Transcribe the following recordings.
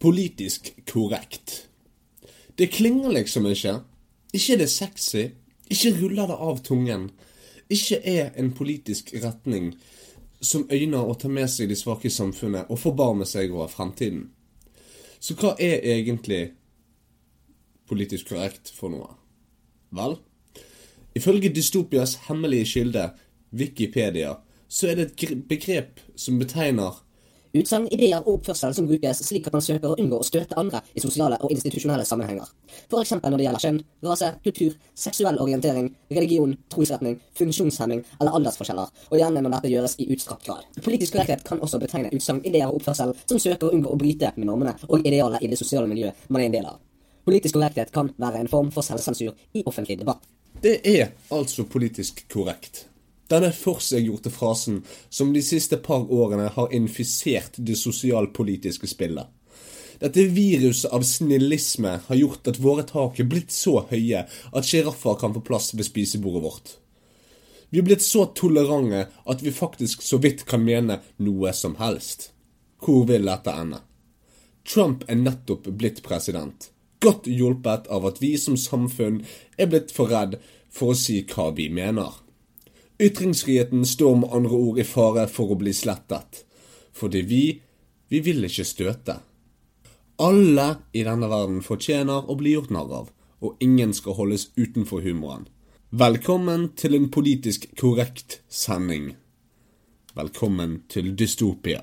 Politisk korrekt. Det klinger liksom ikke. Ikke er det sexy. Ikke ruller det av tungen. Ikke er en politisk retning som øyner å ta med seg de svake i samfunnet og forbarme seg over fremtiden. Så hva er egentlig politisk korrekt for noe? Vel, ifølge Dystopias hemmelige kilde, Wikipedia, så er det et begrep som betegner Utsagn, ideer og oppførsel som brukes slik at man søker å unngå å støte andre i sosiale og institusjonelle sammenhenger. Eksempel når det gjelder kjønn, rase, kultur, seksuell orientering, religion, trosretning, funksjonshemming eller aldersforskjeller, og gjerne når dette gjøres i utstrakt grad. Politisk korrekthet kan også betegne utsagn, ideer og oppførsel som søker å unngå å bryte med normene og idealet i det sosiale miljøet man er en del av. Politisk korrekthet kan være en form for selvsensur i offentlig debatt. Det er altså politisk korrekt. Denne forseggjorte frasen som de siste par årene har infisert det sosialpolitiske spillet. Dette viruset av snillisme har gjort at våre tak er blitt så høye at sjiraffer kan få plass ved spisebordet vårt. Vi er blitt så tolerante at vi faktisk så vidt kan mene noe som helst. Hvor vil dette ende? Trump er nettopp blitt president. Godt hjulpet av at vi som samfunn er blitt for redd for å si hva vi mener. Ytringsfriheten står med andre ord i fare for å bli slettet. Fordi vi, vi vil ikke støte. Alle i denne verden fortjener å bli gjort narr av, og ingen skal holdes utenfor humoren. Velkommen til en politisk korrekt sending. Velkommen til dystopia.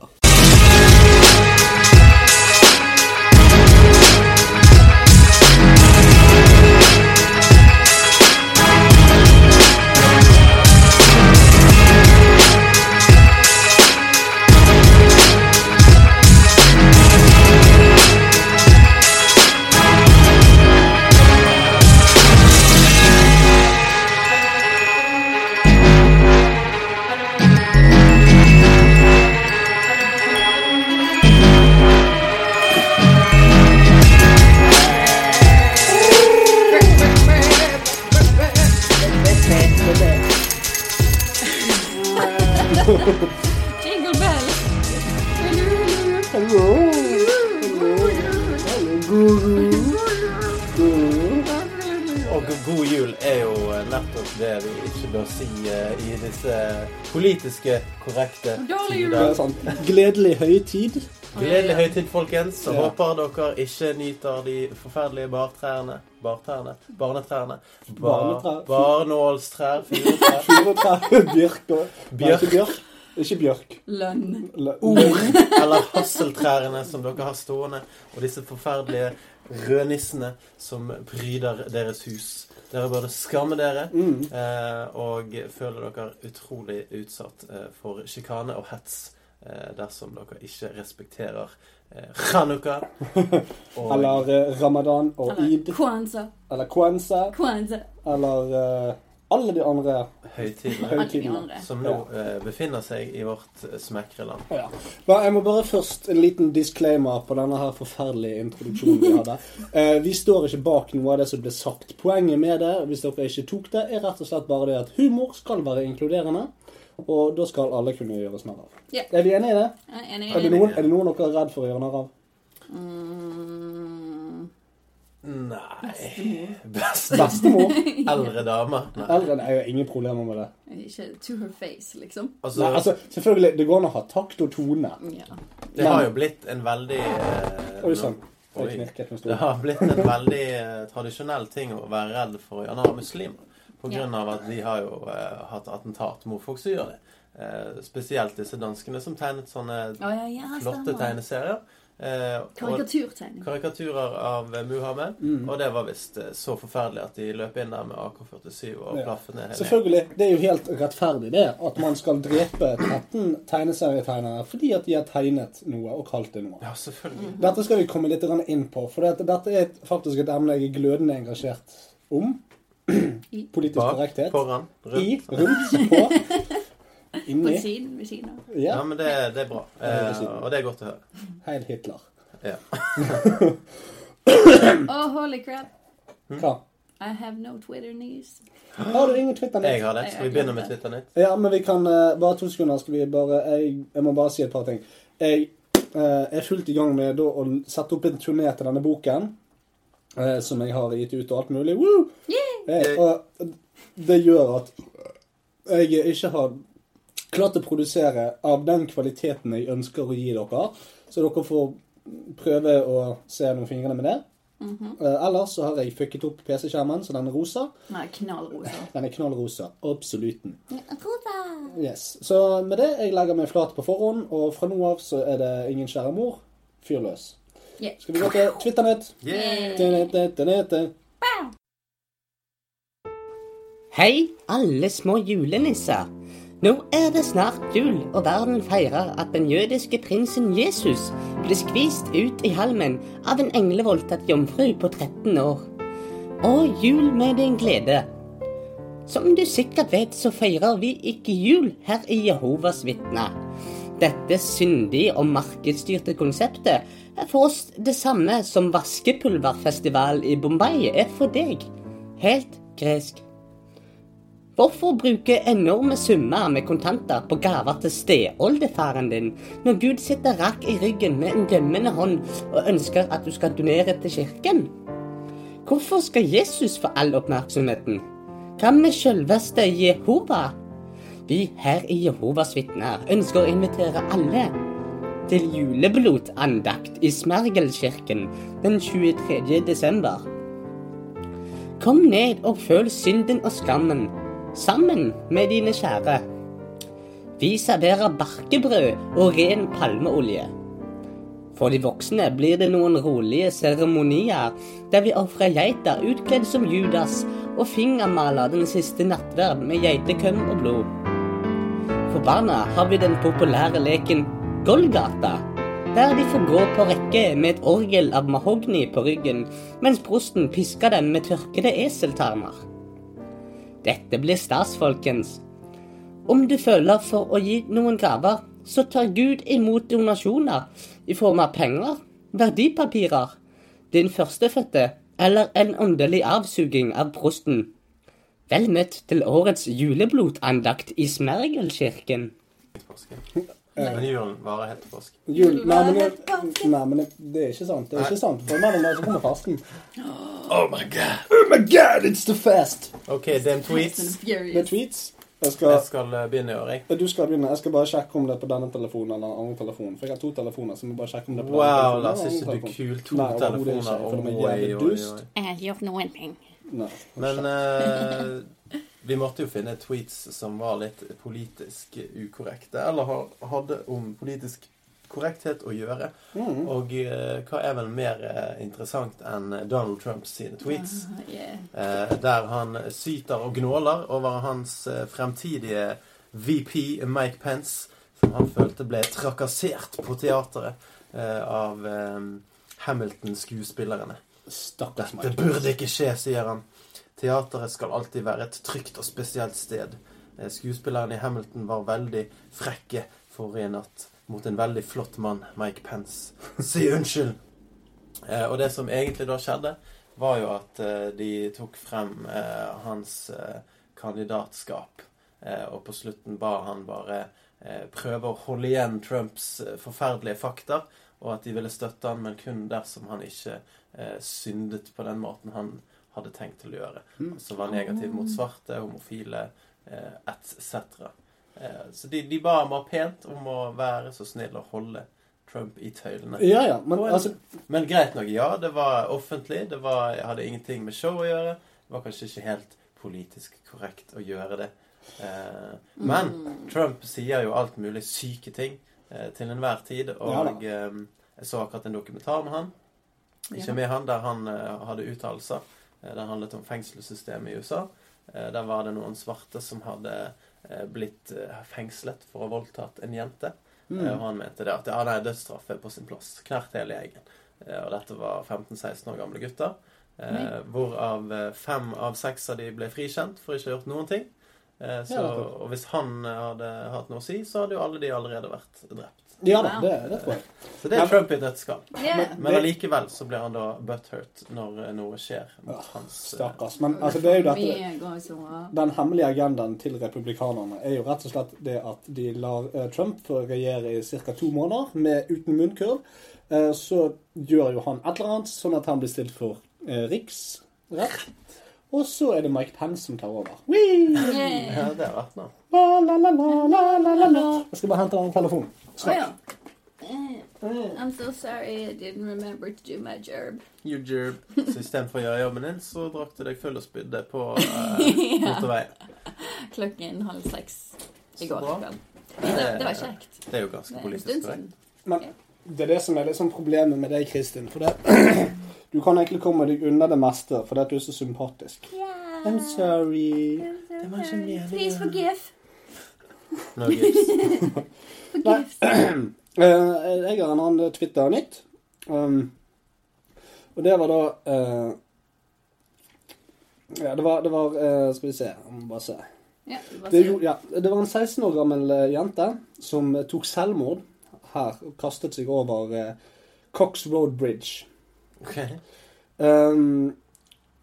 Jul er jo nettopp det vi ikke bør si eh, i disse politiske korrekte er tider. gledelig høytid. Gledelig høytid, folkens. Så Ja. håper dere ikke nyter de forferdelige bartrærne. Bartrærne? Barnetrærne. Bar, barnålstrær. Furutrær, bjørk og Bjørk. Ikke bjørk. Lønn. Ord. Eller hasseltrærne som dere har stående. Og disse forferdelige rødnissene som pryder deres hus. Dere burde skamme dere Mm. eh, og føle dere utrolig utsatt eh, for sjikane og hets eh, dersom dere ikke respekterer eh, chanukka. Og Eller eh, ramadan og Eller id. Kwanza. Eller kwanza. Kwanzaa. Eller eh, alle de andre høytidene Alt de andre. som nå eh, befinner seg i vårt smekreland. smekre land. Ja. Men jeg må bare først en liten disclaimer på denne her forferdelige introduksjonen vi hadde. Eh, vi står ikke bak noe av det som ble sagt. Poenget med det, hvis dere ikke tok det, er rett og slett bare det at humor skal være inkluderende. Og da skal alle kunne gjøres narr av. Ja. Er vi enige i det? Jeg er enig. Er det, noen, er det noen dere er redd for å gjøre narr av? Mm, Nei Beste Bestemor? eldre dame. Nei. Eldre? Nei, jeg har ingen problemer med det. ikke to her face, liksom. Altså, Nei, altså, selvfølgelig, det går an å ha takt og tone. Ja. det har jo blitt en veldig eh, Oi sann. Det har blitt en veldig eh, tradisjonell ting å være redd for å gjøre av muslimer. På grunn av at de har jo eh, hatt attentat mot folk som gjør det. Eh, spesielt disse danskene som tegnet sånne oh, ja, ja, flotte stemmer. tegneserier. Eh, Karikaturtegning. karikaturer av Muhammed. Mm. Og det var visst eh, så forferdelig at de løp inn der med AK-47 og Ja. plaffet ned hele Selvfølgelig, det er jo helt rettferdig det, at man skal drepe 13 tegneserietegnere fordi at de har tegnet noe og kalt det noe. Ja, selvfølgelig. Dette skal vi komme litt inn på, for dette, dette er faktisk et emne jeg er glødende engasjert om. Politisk korrekthet. foran, I, rundt. rundt, På siden, ved siden av. Ja, Ja, men det, det er bra. Eh, og det er godt å høre. Heil Hitler. Ja. Oh, holy crap. Hva? I have no Twitter news. Har du ingen Twitter Jeg har det. Skal vi begynne med Twitter nytt? Ja, men vi kan uh, Bare to sekunder. Skal vi bare jeg, jeg må bare si et par ting. Jeg uh, er fullt i gang med da, å sette opp en turné til denne boken. Uh, som jeg har gitt ut og alt mulig. Woo! Eh, og det gjør at jeg ikke har klart å produsere av den kvaliteten jeg ønsker å gi dere. Så dere får prøve å se gjennom fingrene med det. Eh, ellers så har jeg fucket opp PC-skjermen, så den er rosa. Nei, knallrosa. Den er knallrosa. Absoluten. Yes. Så med det, jeg legger meg flat på forhånd, og fra nå av så er det ingen kjære mor. Fyr løs. Yeah. Skal vi gå til Twitter-nytt? Yeah. Hei, alle små julenisser. Nå er det snart jul, og verden feirer at den jødiske prinsen Jesus ble skvist ut i halmen av en englevoldtatt jomfru på 13 år. Og jul med din glede. Som du sikkert vet, så feirer vi ikke jul her i Jehovas vitner. Dette syndige og markedsstyrte konseptet er for oss det samme som vaskepulverfestival i Bombay er for deg. Helt gresk. Hvorfor bruke enorme summer med kontanter på gaver til steoldefaren din, når Gud sitter rakk i ryggen med en dømmende hånd og ønsker at du skal donere til kirken? Hvorfor skal Jesus få all oppmerksomheten? Hva med selveste Jehova? Vi her i Jehovas vitner ønsker å invitere alle til juleblodandakt i Smergelkirken den 23. desember. Kom ned og føl synden og skammen sammen med dine kjære. Vi serverer barkebrød og ren palmeolje. For de voksne blir det noen rolige seremonier der vi ofrer geiter utkledd som Judas og fingermaler den siste nattverd med geitekøm og blod. For barna har vi den populære leken Golgata, der de får gå på rekke med et orgel av mahogni på ryggen, mens prosten pisker dem med tørkede eseltarmer. Dette blir stas, folkens. Om du føler for å gi noen gaver, så tar Gud imot donasjoner i form av penger, verdipapirer, din førstefødte eller en åndelig avsuging av prosten. Vel møtt til årets juleblodandakt i Smergelkirken. Men julen varer helt til påske. Jul Nei, men, det, nei, men jeg, det er ikke sant. Det er ikke sant. For mellom der så kommer fasten. Oh my god! Oh my god, it's the fast! OK, dem tweets. Fast and Det er tweets. Jeg Jeg skal, skal eh, begynne i år, jeg. du skal begynne. Jeg skal bare sjekke om det er på denne telefonen eller den andre telefonen. For jeg har to telefoner, så jeg må bare sjekke om det er på Wow, denne telefonen Lars, ikke du kul. To Nei, ikke. telefoner. Jeg jævlig oi, dust. oi. Jeg har gjort noen ting. Nei. Men eh, vi måtte jo finne tweets som var litt politisk ukorrekte, eller hadde om politisk korrekthet å gjøre. Mm. Og eh, hva er vel mer eh, interessant enn Donald Trumps sine tweets? Yeah. Eh, der han syter og gnåler over hans eh, fremtidige VP Mike Pence, som han følte ble trakassert på teateret av Hamilton-skuespillerne. Dette burde ikke skje, sier han. Teateret skal alltid være et trygt og spesielt sted. Skuespilleren Skuespillerne i Hamilton var veldig frekke forrige natt mot en veldig flott mann, Mike Pence. Si unnskyld! Eh, og det som egentlig da skjedde, var jo at eh, de tok frem eh, hans eh, kandidatskap. Eh, og på slutten ba han bare eh, prøve å holde igjen Trumps eh, forferdelige fakta, og at de ville støtte han, men kun dersom han ikke eh, syndet på den måten han hadde tenkt til å gjøre. som var negativ mot svarte, homofile eh, etc. Eh, så de, de ba meg pent om å være så snill og holde Trump i tøylene. Ja, ja. Men altså Men greit nok, ja. Det var offentlig. Det var, jeg hadde ingenting med show å gjøre. Det var kanskje ikke helt politisk korrekt å gjøre det. Eh, men Trump sier jo alt mulig syke ting eh, til enhver tid. Og ja, jeg så akkurat en dokumentar med han. Ikke med han, der han eh, hadde uttalelser. Eh, den handlet om fengselssystemet i USA. Eh, der var det noen svarte som hadde eh, blitt fengslet for å ha voldtatt en jente. Mm. Og han mente det at ja, nei, dødsstraff er på sin plass. Knert hele gjengen. Og dette var 15-16 år gamle gutter. Eh, hvorav fem av seks av de ble frikjent for ikke å ha gjort noen ting. Eh, så, og hvis han hadde hatt noe å si, så hadde jo alle de allerede vært drept. Ja da, det, det tror jeg. Så det er Trump i et. Yeah. Men allikevel så blir han da butthurt når eh, noe skjer mot hans eh, Stakkars. Men altså, det er jo dette Den hemmelige agendaen til republikanerne er jo rett og slett det at de lar eh, Trump regjere i ca. to måneder med, uten munnkurv. Eh, så gjør jo han et eller annet, sånn at han blir stilt for eh, riksrett. Og så er det Mike Pence som tar over. Yeah. Ja, det har vært noe. Jeg skal bare hente en Oh, ja. Eh, I'm so sorry I didn't remember to do my job. You gerb. Så istedenfor å gjøre jobben din, så drakk du deg full og spydde på eh, motorveien. Klokken halv seks i går kveld. Det, det var kjekt. Det er jo ganske politisk korrekt. Men det er det som er liksom problemet med deg, Kristin. For det, du kan egentlig komme deg unna det meste fordi at du er så sympatisk. I'm sorry. Det var ikke meningen. Please forgive. No gifts. Eh, jeg har en annen Twitter-nytt. Um, og det var da uh, Ja, det var, det var uh, Skal vi se. Jeg må bare se. Ja, hva Det, ja, det var en 16 år gammel jente som tok selvmord her og kastet seg over uh, Cox Road Bridge. Okay. Um,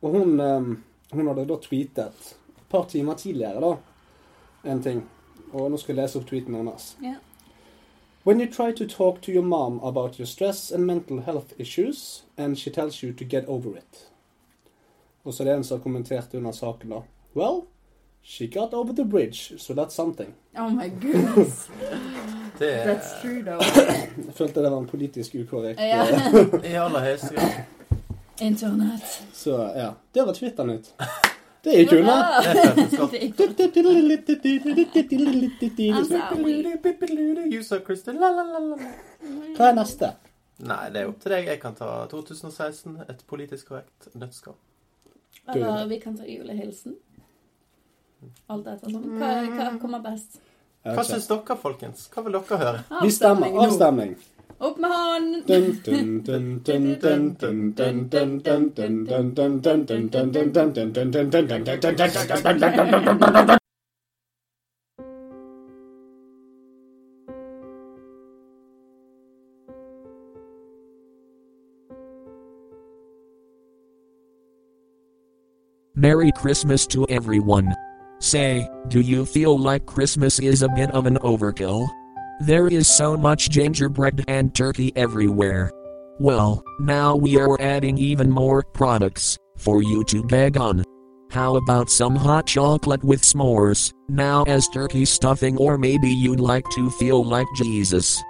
og hun, um, hun hadde da tweetet et par timer tidligere da, en ting. Og nå skal jeg lese opp tweeten hennes. Ja. When you try to talk to your mom about your stress and mental health issues, and she tells you to get over it. Og så er det en som har kommentert under saken da. Well, she got over the bridge, so that's something. Oh my goodness. Det er That's true, though. Jeg følte det var en politisk ukorrekt. Ja. eh, i aller høyeste grad. Internett. Så ja, det var Twitter-nytt. Det er jo unna. Det er vitenskap. I'm sorry. You so Kristen. La, la, la, la. Hva er neste? Nei, det er opp til deg. Jeg kan ta 2016. Et politisk korrekt nødskap. Eller vi kan ta julehilsen. Alt etter sånn. Hva, hva kommer best? Hva syns dere, folkens? Hva vil dere høre? Vi stemmer. Avstemning. Opp med! Merry Christmas to everyone. Say, do you feel like Christmas is a bit of an overkill? There is so much gingerbread and turkey everywhere. Well, now we are adding even more products for you to beg on. How about some hot chocolate with s'mores, now as turkey stuffing, or maybe you'd like to feel like Jesus?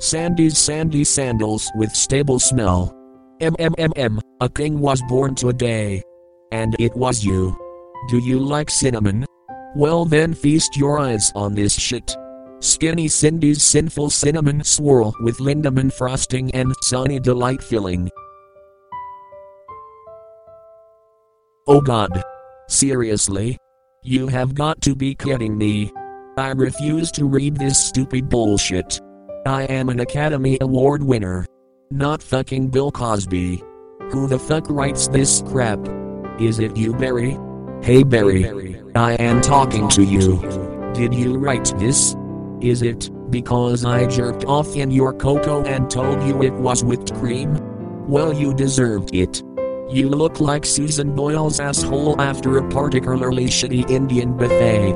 Sandy's sandy sandals with stable smell. MMMM, a king was born today. And it was you. Do you like cinnamon? Well, then feast your eyes on this shit. Skinny Cindy's sinful cinnamon swirl with lindemann frosting and sunny delight filling. Oh god. Seriously? You have got to be kidding me. I refuse to read this stupid bullshit. I am an Academy Award winner. Not fucking Bill Cosby. Who the fuck writes this crap? Is it you, Barry? Hey, Barry. I am talking to you. Did you write this? Is it because I jerked off in your cocoa and told you it was whipped cream? Well, you deserved it. You look like Susan Boyle's asshole after a particularly shitty Indian buffet.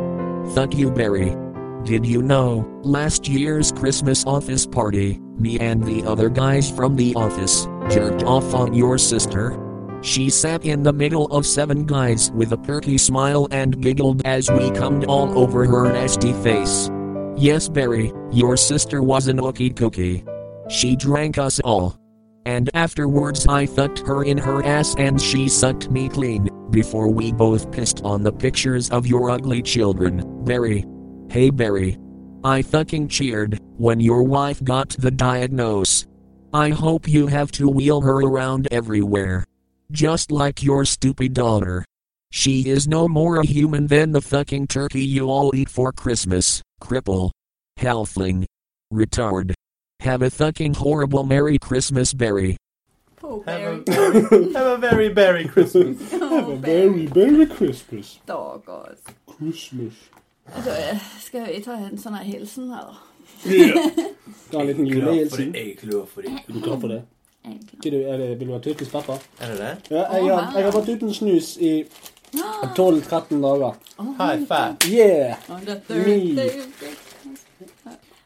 Thank you, Barry. Did you know, last year's Christmas office party, me and the other guys from the office jerked off on your sister? She sat in the middle of seven guys with a perky smile and giggled as we cummed all over her nasty face. Yes, Barry, your sister was an ookie cookie. She drank us all. And afterwards, I fucked her in her ass and she sucked me clean, before we both pissed on the pictures of your ugly children, Barry. Hey, Barry. I fucking cheered when your wife got the diagnose. I hope you have to wheel her around everywhere. Just like your stupid daughter. She is no more a human than the fucking turkey you all eat for Christmas, cripple. Halfling. Retard. Have a fucking horrible Merry Christmas, Barry. Poor Have a, have a very, very Christmas. Have a very, very Christmas. Stakkars. Christmas. Da skal vi ta en sånn her hilsen her, da. Ta en liten julehilsen. Jeg er klar for det. Er du klar for det? Egentlig. Ikke du, er det, vil du ha tyrkisk pepper? Er det det? Ja, jeg har, jeg har vært uten snus i 12-13 dager. High five. Yeah!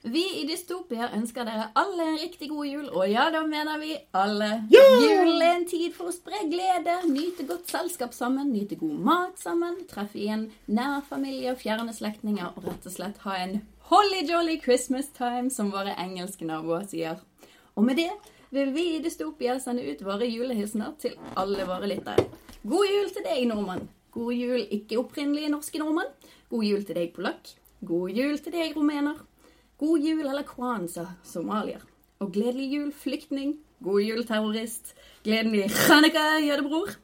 Vi i Dystopia ønsker dere alle en riktig god jul, og ja, da mener vi alle. Julen er en tid for å spre glede, nyte godt selskap sammen, nyte god mat sammen, treffe igjen nær familie og fjerne slektninger, og rett og slett ha en holly jolly Christmas time, som våre engelske naboer sier. Og med det vil vi i Dystopia sende ut våre julehilsener til alle våre lyttere. God jul til deg, nordmann. God jul, ikke opprinnelige norske nordmann. God jul til deg, polakk. God jul til deg, rumener. God jul eller kwanza, somalier. Og gledelig jul, flyktning. God jul, terrorist. Gledelig chanukka, jødebror.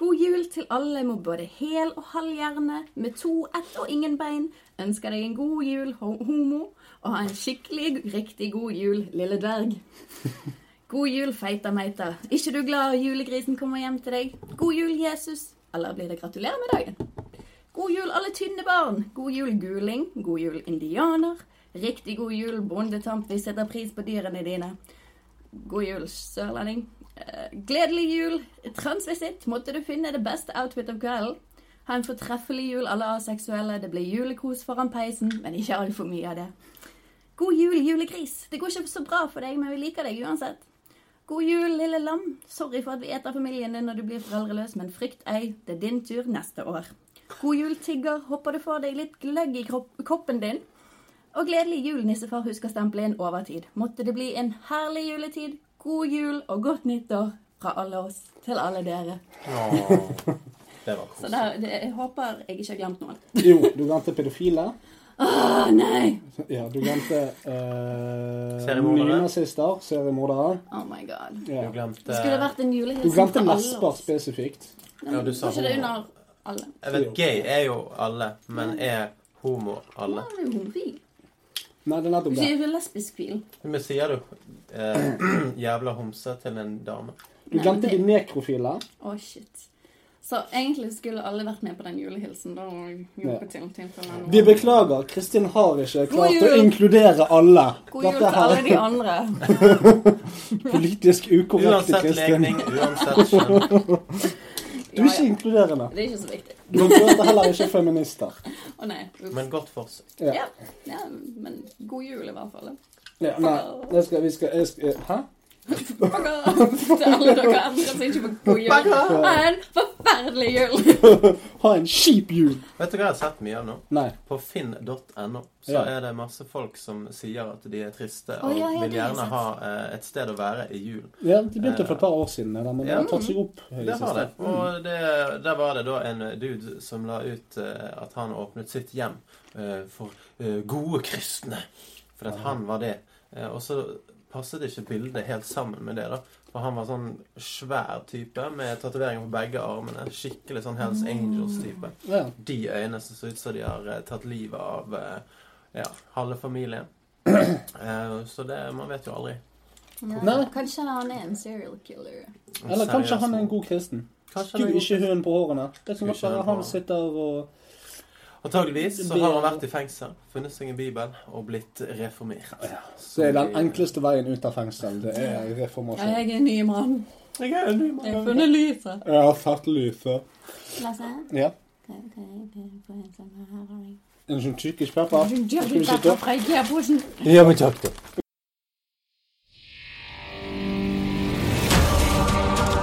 God jul til alle med både hel og halv hjerne, med to, ett og ingen bein. Ønsker deg en god jul, homo, og ha en skikkelig, riktig god jul, lille dverg. God jul, feita meita. Ikke du glad julegrisen kommer hjem til deg? God jul, Jesus. Eller blir det gratulerer med dagen? God jul, alle tynne barn. God jul, guling. God jul, indianer. Riktig god jul, bondetamp. Vi setter pris på dyrene dine. God jul, sørlending. Eh, gledelig jul, transvisitt. Måtte du finne det beste outfit av kvelden. Ha en fortreffelig jul, alle aseksuelle. Det blir julekos foran peisen, men ikke altfor mye av det. God jul, julegris. Det går ikke så bra for deg, men vi liker deg uansett. God jul, lille lam. Sorry for at vi eter familien din når du blir foreldreløs, men frykt ei, det er din tur neste år. God jul, tigger. Håper du får deg litt gløgg i koppen kroppen din. Og gledelig jul, nissefar husker stempelet inn overtid. Måtte det bli en herlig juletid. God jul og godt nyttår fra alle oss til alle dere. Ja, det var Så koselig. der, det, jeg håper jeg ikke har glemt noen. Jo, du glemte pedofile. Åh, nei! Ja, du glemte uh, nynazister, seriemordere. Oh my god. Ja. Du glemte Det skulle vært en Du julehilsen glemte Nesper alle Nei, spesifikt. Ja, du sa ikke det under alle? Jeg vet, gay er jo alle, men er homo alle? Ja, er homofil. Nei, det er Du nettopp det. sier jo lesbisk fil. Men sier du eh, jævla homse til en dame? Du glemte de nekrofile. Å, shit. Så egentlig skulle alle vært med på den julehilsen. Da og Ja. hjulpet til tilfellene. Vi beklager, Kristin har ikke klart å inkludere alle. God jul til alle de andre. Politisk politisk ukorrekte, Uansett legning, uansett kjønn. Du er ikke inkluderende. Det er ikke så viktig. Du er heller ikke feminister. Å nei. Ups. Men godt forsøk. Ja. Ja. ja, men god jul i hvert fall. Ja, nei, det skal, vi skal, jeg skal Hæ? Til alle dere andre som ikke får god jul. Ha en forferdelig jul. Ha en kjip jul. Vet du hva jeg har sett mye av nå? Nei. På finn.no så Ja. er det masse folk som sier at de er triste og og ja, ja, vil gjerne ha eh, et sted å være i julen. Ja, De begynte for et par år siden, men det Ja. har tatt seg opp. Det har det. Og det, der var det da en dude som la ut eh, at han åpnet sitt hjem eh, for eh, gode kristne. For at han var det. Eh, og så passet ikke bildet helt sammen med det, da. For han var sånn svær type med tatoveringer på begge armene. Skikkelig sånn Hells Angels-type. Ja. De øynene som ser ut som de har eh, tatt livet av eh, ja, halve familien. Eh, så det Man vet jo aldri. Nei. Kanskje han er en serial killer. Eller kanskje han er en god kristen. Er god ikke kristen. på hårene. Det kan godt være han sitter og Antageligvis så har han vært i fengsel, funnet seg en bibel og blitt reformert. Det er den enkleste veien ut av fengsel. Det er Ja, reformasjon. jeg er en ny mann. Jeg er en ny Jeg har funnet lyset. Jeg har fått lyset. Lasse, Ja. en sånn sånn tyrkisk pepper. Skal vi sitte? IKEA-posen. Ja, men takk, da.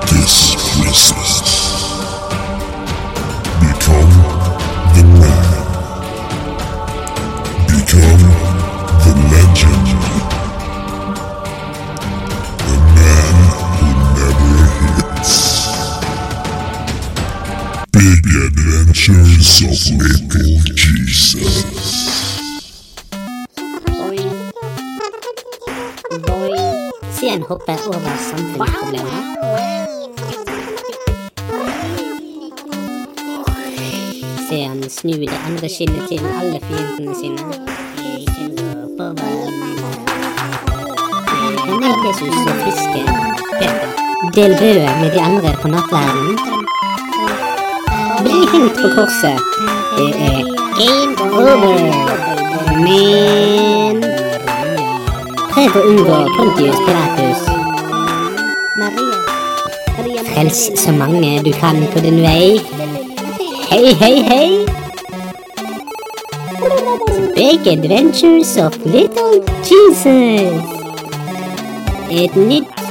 This Christmas. Adventures of Little Jesus. Boing. hopper over samfunnsproblemer. Han snu det andre skinnet til alle fiendene sine. Men er Jesus og friske Del brødet med de andre på nattverden. Helt på korset. Det er game over. Men Prøv å unngå Pontius Pilatus. Frels så mange du kan på din vei. Hei, hei, hei. Big Adventures of Little Jesus. Et nytt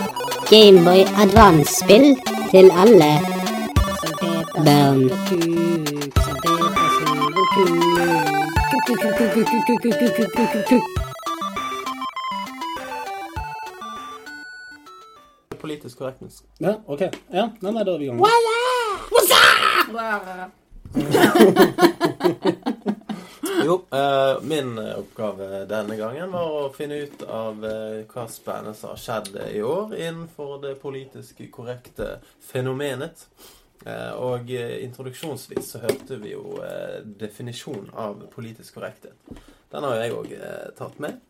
Gameboy Advance-spill til alle barn. Politisk korrektness. Ja, ok. Ja, nei, nei, da er vi i gang. Jo, eh, min oppgave denne gangen var å finne ut av eh, hva spennende som har skjedd i år innenfor det politisk korrekte fenomenet. Eh, og eh, introduksjonsvis så hørte vi jo definisjonen av politisk korrekthet. Den har jo jeg òg eh, tatt med.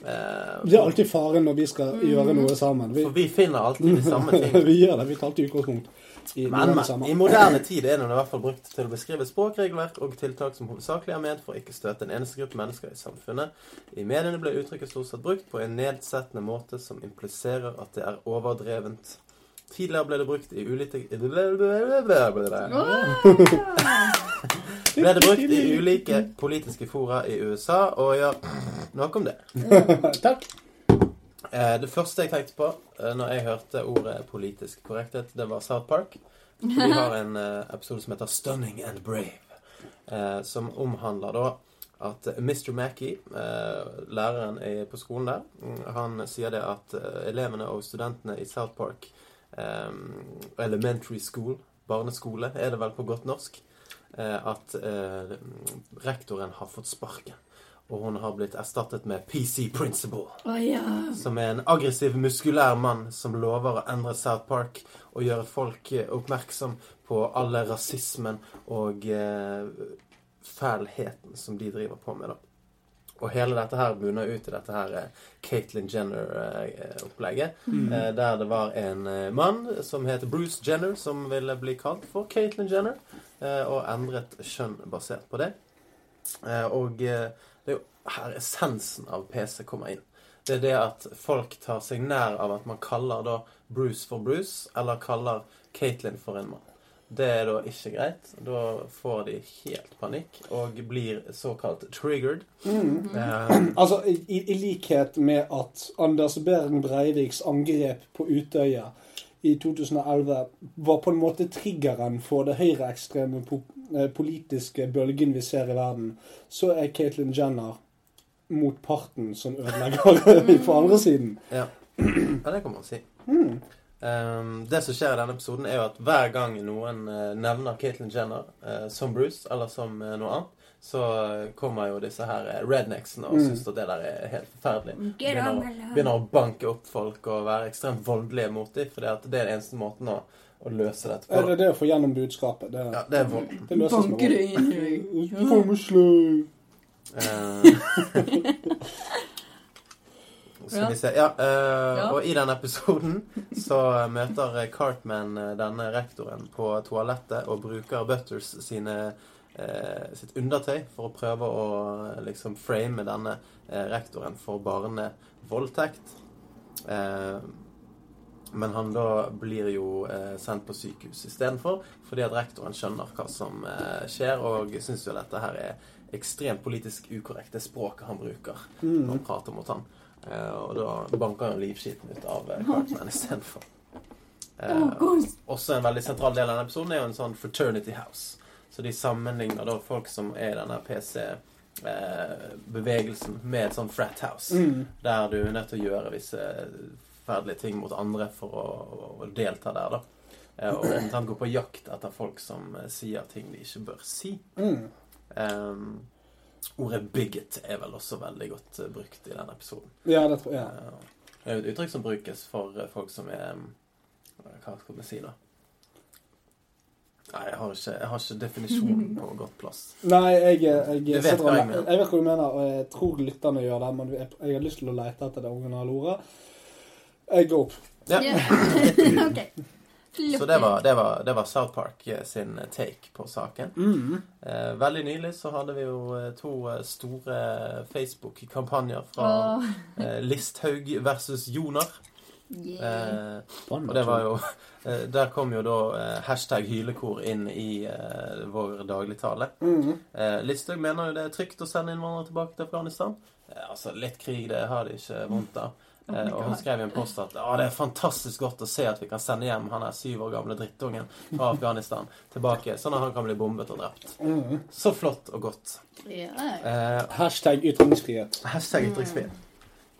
Eh, Det er alltid faren når vi skal gjøre noe sammen. Vi, for vi finner alltid de samme ting. vi gjør det. Vi tar alltid utgangspunkt i Men, men i moderne tid er den i hvert fall brukt til å beskrive språkregelverk og tiltak som hovedsakelig er ment for å ikke støte en eneste gruppe mennesker i samfunnet. I mediene ble uttrykket stort sett brukt på en nedsettende måte som impliserer at det er overdrevent. Tidligere ble det brukt i ulike Ble det brukt i ulike politiske fora i USA, og ja, noe om det. Takk. Eh, Det første jeg tenkte på eh, når jeg hørte ordet politisk korrekthet, det var South Park. De har en eh, episode som heter 'Stunning and Brave', som omhandler da at Mr. Mackey, læreren på skolen der, mm, han sier det at elevene og studentene i South Park Elementary School, barneskole, er det vel på godt norsk, eh, at eh, rektoren har fått sparken. Og hun har blitt erstattet med PC Principal Oh, ja. som er en aggressiv, muskulær mann som lover å endre South Park og gjøre folk eh, oppmerksom på alle rasismen og eh, fælheten som de driver på med, da. Og hele dette her bunner ut i dette her eh, Caitlyn Jenner-opplegget. Mm. der det var en eh, mann som heter Bruce Jenner, som ville bli kalt for Caitlyn Jenner, eh, og endret kjønn basert på det. Eh, og eh, det er jo her essensen av PC kommer inn. Det er det at folk tar seg nær av at man kaller da Bruce for Bruce, eller kaller Caitlyn for en mann. Det er da ikke greit. Da får de helt panikk og blir såkalt triggered. Eh, Altså, i, i likhet med at Anders Behring Breiviks angrep på Utøya i 2011 var på en måte triggeren for det høyreekstreme po eh, politiske bølgen vi ser i verden, så er Caitlyn Jenner motparten som ødelegger på andre siden. Ja. ja, det kan man si. Um, det som skjer i denne episoden, er jo at hver gang noen uh, nevner Caitlyn Jenner uh, som Bruce, eller som uh, noe annet, så kommer jo disse her rednecksene og syns at det der er helt forferdelig. Begynner, begynner å banke opp folk og være ekstremt voldelige mot dem, for det er den eneste måten å, å løse dette Er på. det det å få gjennom budskapet? Det, Ja, det er vold. det løses med Banker det vold. inn i deg. Faen meg sløy. Eh, Skal Ja. vi se Ja, eh, Ja. og i den episoden så møter Cartman eh, denne rektoren på toalettet og bruker Butters sine eh, sitt undertøy for å prøve å liksom frame denne rektoren for barnevoldtekt. Eh, men han da blir jo eh, sendt på sykehus istedenfor, fordi at rektoren skjønner hva som eh, skjer, og syns jo dette her er ekstremt politisk ukorrekt, det språket han bruker når han prater mot han. Eh, og da banker han livskiten ut av eh, Cartman istedenfor. Uh, også en veldig sentral del av denne episoden er jo en sånn fraternity house. Så de sammenligner da folk som er i denne PC-bevegelsen med et sånn frat house. Mm. Der du er nødt til å gjøre visse forferdelige ting mot andre for å, å delta der, da. Eh, Og omtrent gå på jakt etter folk som eh, sier ting de ikke bør si. Mm. Um, ordet 'bigot' er vel også veldig godt eh, brukt i denne episoden. Ja, det tror jeg. Eh, Det er jo et uttrykk som brukes for eh, folk som er um, Hva skal vi si, da? Nei, jeg har ikke, jeg har ikke definisjonen på godt plass. Nei, jeg, jeg, jeg, vet hva jeg mener. jeg vet hva du mener, og jeg tror lytterne gjør det, men jeg, jeg har lyst til å lete etter det originale ordet. Jeg går opp. Ja. Ja. ok. Så det var, det, var, det var South Park eh, sin take på saken. Eh, veldig nylig så hadde vi jo eh, to eh, store Facebook-kampanjer fra oh. eh, Listhaug versus Jonar. Yeah. Eh, og det var jo eh, Der kom jo da eh, hashtag hylekor inn i eh, vår dagligtale. Eh, Listhaug mener jo det er trygt å sende innvandrere tilbake til Afghanistan. Eh, altså, litt krig, det har de ikke vondt av. Eh, og hun skrev i en post at «Å, det er fantastisk godt å se at vi kan sende hjem han der syv år gamle drittungen fra Afghanistan tilbake, sånn at han kan bli bombet og drept. Så flott og godt. Yeah. Eh, Hashtag ytringsfrihet. Hashtag ytringsfrihet.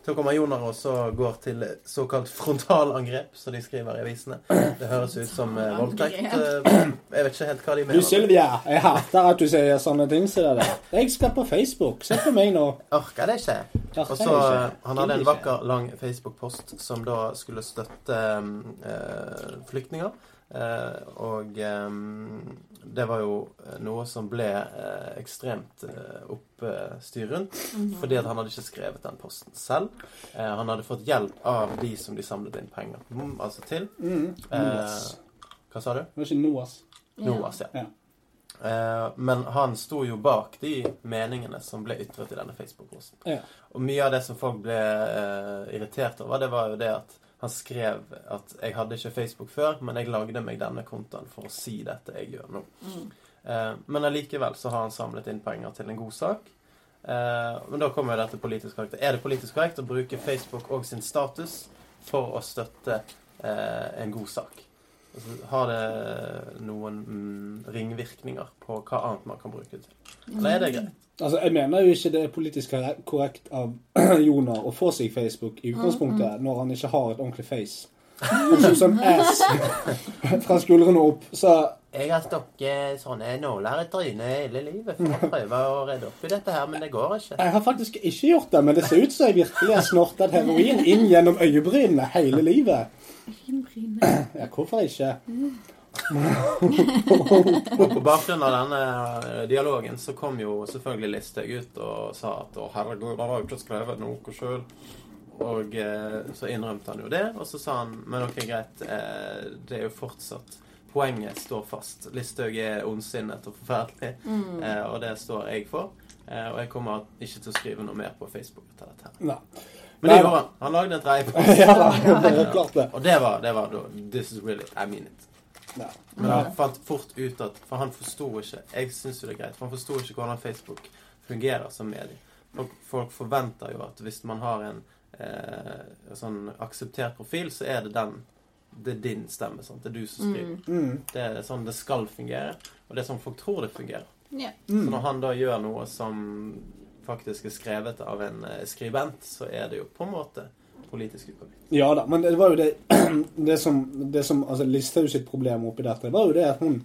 Så kommer Jonar og så går til såkalt frontalangrep, som de skriver i avisene. Det høres ut som eh, voldtekt. Eh, Jeg vet ikke helt hva de mener. Du. Sylvia, jeg hater at du sier sånne ting som det der. Jeg skal på Facebook. Se på meg nå. Orker det ikke. Og så eh, Han hadde en vakker, lang Facebook-post som da skulle støtte eh, flyktninger. Eh, og eh, det var jo noe som ble eh, ekstremt eh, oppstyr rundt. Fordi at han hadde ikke skrevet den posten selv. Eh, han hadde fått hjelp av de som de samlet inn penger mm, altså til. Mm. Eh, hva sa du? Det var ikke Noas. Noas, ja. Ja. Eh, men han sto jo bak de meningene som ble ytret i denne Facebook-posten. Ja. Og mye av det som folk ble eh, irritert over, det var jo det at han skrev at 'jeg hadde ikke Facebook før, men jeg lagde meg denne kontoen for å si dette jeg gjør nå'. Eh, men allikevel så har han samlet inn penger til en god sak. Eh, men da kommer jo dette politisk korrekt. Er det politisk korrekt å bruke Facebook og sin status for å støtte eh, en god sak? Altså, har det noen mm, ringvirkninger på hva annet man kan bruke det til? Eller er det greit? Altså, Jeg mener jo ikke det er politisk korrekt av Jonar å få seg Facebook i utgangspunktet, når han ikke har et ordentlig face. Han ser som ass fra skuldrene opp. Så Jeg har stukket sånne nåler i trynet hele livet for å prøve å redde opp i dette her, men det går ikke. jeg har faktisk ikke gjort det, men det ser ut som jeg virkelig har snortet heroin inn gjennom øyebrynene hele livet. Ja, hvorfor ikke? Og på bakgrunn av denne eh, dialogen så kom jo selvfølgelig Listhaug ut og sa at å herregud, han har jo ikke skrevet noe sjøl. Og eh, så innrømte han jo det, og så sa han men ok, greit, eh, det er jo fortsatt Poenget står fast. Listhaug er ondsinnet og forferdelig, eh, og det står jeg for. Eh, og jeg kommer ikke til å skrive noe mer på Facebook etter dette. her. Men det gjorde han. Han lagde en reip. Ja da, det er klart det. Og det var, det var da This is really I mean it. Ja. Men han fant fort ut at For han forsto ikke Jeg syns jo det er greit, for han forsto ikke hvordan Facebook fungerer som medie. Folk, folk forventer jo at hvis man har en eh, sånn akseptert profil, så er det den Det er din stemme. Sant? Det er du som skriver. Mm. Det er sånn det skal fungere. Og det er sånn folk tror det fungerer. Ja. Så når han da gjør noe som faktisk er skrevet av en eh, skribent, så er det jo på en måte politisk ukorrekt. Ja da, men det var jo det Det som, det som altså Listhaug sitt problem oppi dette, var jo det at hun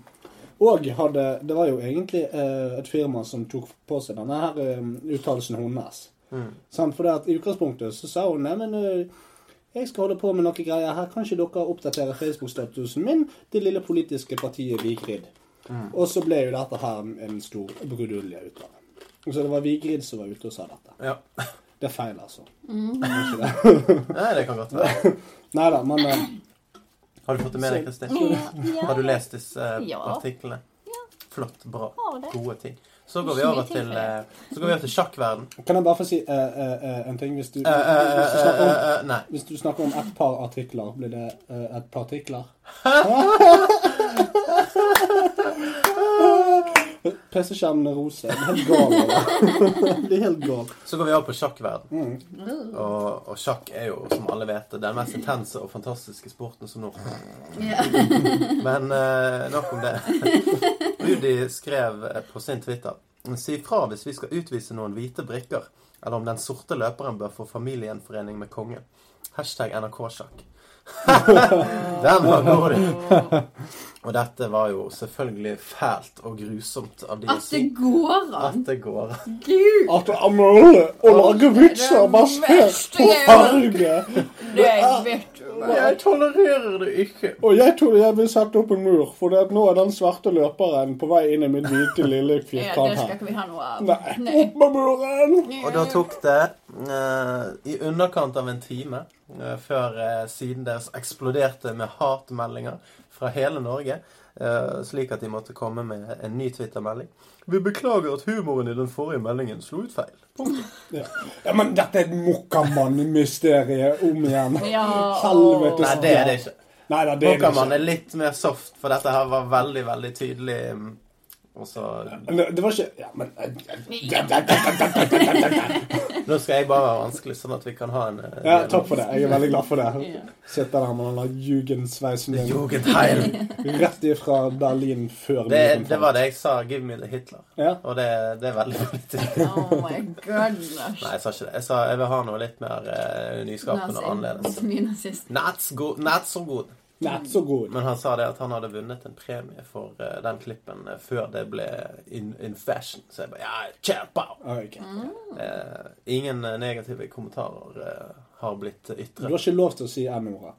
og hadde Det var jo egentlig eh, et firma som tok på seg denne her eh, uttalelsen hennes. Mm. For at i utgangspunktet så sa hun Nei, men eh, jeg skal holde på med noe greier her. Kan ikke dere oppdatere Facebook-statusen min? Det lille politiske partiet Vigrid. Og så ble jo dette her en stor brudulje ut av det. Så det var Vigrid som var ute og sa dette. Ja. Det er feil, altså. Det er det. Nei, det kan godt være. Nei da, men eh, Har du fått det med deg, Kristin? Ja. Har du lest disse eh, Ja. artiklene? Flott, bra. Har det. Gode ting. Så går vi Ikke over til, tilfelle. eh, så går vi over til sjakkverden. kan jeg bare få si eh, eh, eh, en ting? Hvis du, Eh, eh, hvis, du eh, snakker om, eh, eh, nei. hvis du snakker om et par artikler, blir det eh, et par artikler? PC-skjermen er rosa. Det er helt gal. det. er helt gal. Så går vi over på sjakkverden. Mm. Og, og sjakk er jo, som alle vet, den mest intense og fantastiske sporten som nå. Ja. Men eh, nok om det. Rudi skrev eh, på sin Twitter Si fra hvis vi skal utvise noen hvite brikker, eller om den sorte løperen bør få familiegjenforening med kongen. Hashtag NRK-sjakk. den var god! Og dette var jo selvfølgelig fælt og grusomt av de At det går an! At det går an. Gud! At det er mulig å lage vitser basert på farge. Det vet hva. Jeg tolererer det ikke. Og jeg tror jeg vil sette opp en mur, for det at nå er den svarte løperen på vei inn i min hvite lille Ja, det firkant skal her. ikke vi ha noe av. Nei, opp med muren! Og da tok det uh, i underkant av en time uh, før uh, siden deres eksploderte med hatmeldinger fra hele Norge, slik at de måtte komme med en ny Twitter-melding. Vi beklager at humoren i den forrige meldingen slo ut feil. Ja. ja, men dette er et Mokkamann-mysteriet om igjen. Ja, Helvetes Nei, det er det ikke. Det er er litt mer soft, for dette her var veldig, veldig tydelig. Mm, Og så Det var ikke Ja, men Nå skal jeg bare være vanskelig, sånn at vi kan ha en eh, Ja, takk for det. Jeg er veldig glad for det. Sitter der med den jugendsveisen din Jugendheil. rett ifra Berlin før Det, det var det jeg sa. Give me the Hitler. Ja. Og det, det er veldig veldig. Oh my goodness. Nei, jeg sa ikke det. Jeg sa jeg vil ha noe litt mer uh, nyskapende og annerledes. Så mye nazist. Not so good. Not so good. Men han sa det at han hadde vunnet en premie for uh, den klippen uh, før det ble in, in fashion. Så jeg bare Ja, kjempa! Okay. Mm. Uh, ingen negative kommentarer har blitt Du ytret. har ikke lov til å si M-ordet.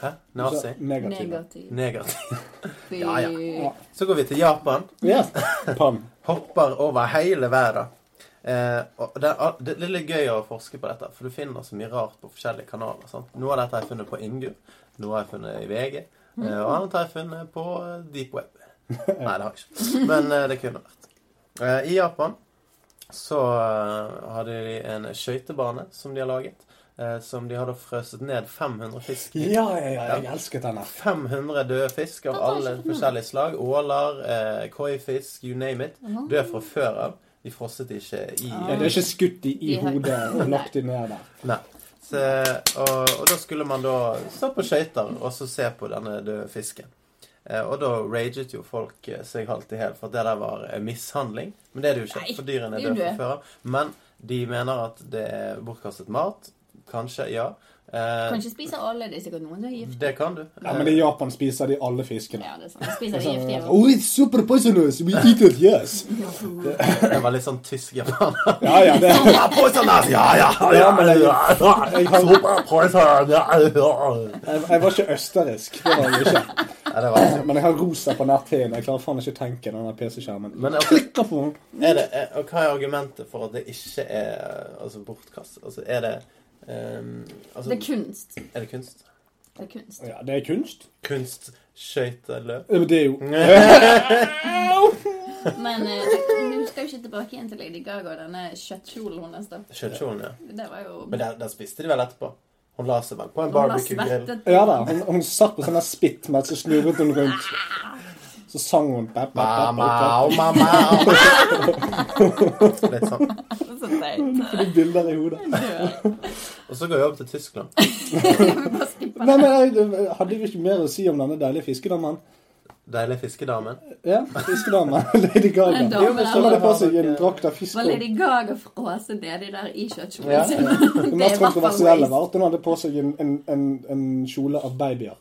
Hæ? Du Nazi? Negativ. Negativ. Ja, ja. Ja. Så går vi til Japan. Yes. Hopper over hele verden. Eh, og det, er, det er litt gøy å forske på dette, for du finner så mye rart på forskjellige kanaler. Sant? Noe av dette har jeg funnet på Ingu, noe har jeg funnet i VG, eh, og annet har jeg funnet på eh, Deep Web. Nei, det har jeg ikke. Men eh, det kunne vært. Eh, I Japan så hadde de en skøytebane som de har laget, eh, som de hadde frøset ned 500 fisk i. Ja, ja, ja. Jeg elsket denne. 500 døde fisk av alle forskjellige slag. Åler, eh, koifisk, you name it. Død fra før av. De frosset ikke i Ja, det er ikke skutt de i hodet og lagt de ned der. Nei. Så, og, og da skulle man da stå på skøyter og så se på denne døde fisken. Eh, og da raget jo folk eh, seg halvt i hæl for at det der var eh, mishandling. Men det er det jo ikke, Nei, for dyrene er døde fra før av. Men de mener at det er bortkastet mat. Kanskje, ja. Eh, Kan ikke spise alle. Det er sikkert noen som er giftige. det kan du. Ja, men i Japan spiser de alle fiskene. Ja, det er sant. De spiser de giftige. Oh, it's super poisonous. We eat it, yes. Det var litt sånn tysk japaner. Ja, ja, det Ja, ja, Ja, men jeg, jeg, ja jeg, jeg var ikke østerriksk. Det var jeg ikke. Ja, det var Men jeg har rosa på nett-TV-en. Jeg klarer faen ikke å tenke denne PC-skjermen. Men altså, Klikker på den. er det, er, og hva er argumentet for at det ikke er altså, bortkast? Altså, er det ehm, altså, Det er kunst. Er det kunst? Det er kunst. Ja, det er kunst. Kunst, skøyteløp? Ja, men Det er jo Men eh, nå skal jo ikke tilbake igjen til Lady Gaga og denne kjøttkjolen hennes. da. Kjøttkjolen, ja. Det var jo Men der, der spiste de vel etterpå? Hun la seg vel på en barbecue-grill? Ja da. Hun, hun satt på sånn der og snurret hun rundt. Så sang hun bap, bap, bap. Litt sånn. Så teit. fordi bilder i hodet. Og så går jeg opp til Tyskland. Nei, men jeg, Hadde vi ikke mer å si om denne deilige fiskedamen? Deilige fiskedamen. Ja, fiskedamen. Lady Gaga. En dame Jo, men Så der. hadde på seg en drakt av fisk. Var Lady Gaga frosset nedi der i kjøttkjolen Ja. sin? Det Det i mest kontroversielle var at hun hadde på seg en, en, en, en kjole av babyer.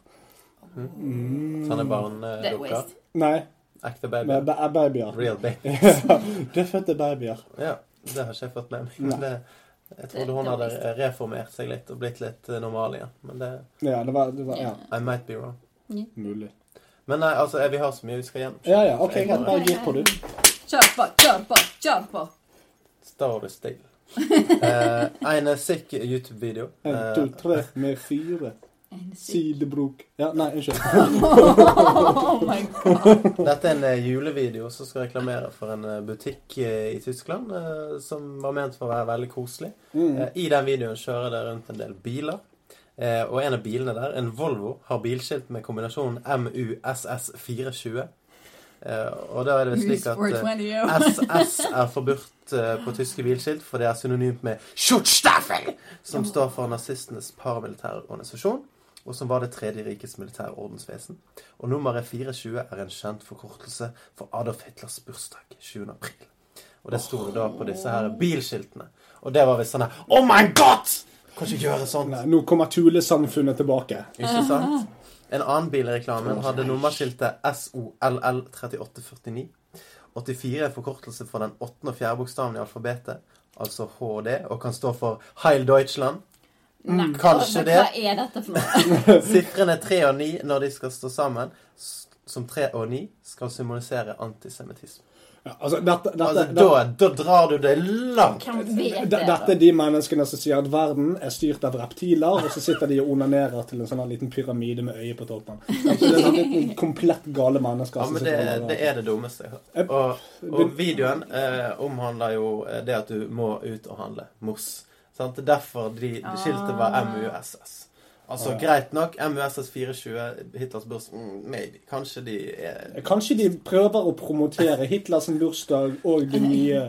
Sånne Det er barnedukker. waste. Nei, Ekte babyer? er babyer. Real baby. Dødfødte babyer. Ja, det har ikke jeg fått med meg. Men det, jeg trodde hun hadde reformert seg litt og blitt litt eh, normal igjen. Men det Ja, det var, det var Ja, I might be wrong. mulig. Men nei, altså, vi har så mye vi skal gjennom. Ja ja, OK, greit. Bare gir på, du. Kjør på, kjør på, kjør på. Står du stille. Eh, en sikk YouTube-video. En, Eh, to, tre med fire. Sidebrok Ja, nei, unnskyld. Oh my god. Dette er en eh, julevideo som skal reklamere for en eh, butikk eh, i Tyskland eh, som var ment for å være veldig koselig. Eh, I den videoen kjører det rundt en del biler. Eh, og en av bilene der, en Volvo, har bilskilt med kombinasjonen MUSS420. Eh, og da er det slik at eh, 420. SS er forbudt eh, på tyske bilskilt, for det er synonymt med Schutzstaffel, som står for nazistenes paramilitære organisasjon, og som var det tredje rikets militære ordensvesen. Og nummeret 420 er en kjent forkortelse for Adolf Hitlers bursdag 20. april. Og det sto det da på disse her bilskiltene. Og det var visst sånn her Oh my god! Kan ikke gjøre sånt. Nei, nå kommer tulesamfunnet tilbake. Ikke sant? En annen bil i reklamen hadde nummerskiltet SOLL3849. 84 er forkortelse for den åttende og fjerde bokstaven i alfabetet, altså HD, og kan stå for Heil Deutschland. Nei, Kanskje det. Hva er dette for noe? Sifrene 3 og 9 når de skal stå sammen, som 3 og 9, skal symbolisere antisemittisme. Ja, altså, dette, dette, Altså, dette, da, da drar du det langt. Hvem det? dette er de menneskene som sier at verden er styrt av reptiler, og så sitter de og onanerer til en sånn liten pyramide med øye på toppen. Det er sånn komplett gale mennesker. Ja, men det, det er det dummeste jeg har hørt. Og, og videoen eh, omhandler jo eh, det at du må ut og handle. Moss. Sant? Er derfor de, de skiltet var MUSS. Altså, greit nok, MUSS 420, Hitlers bursdag mm, Maybe. Kanskje de er Kanskje de prøver å promotere Hitlers bursdag og den nye,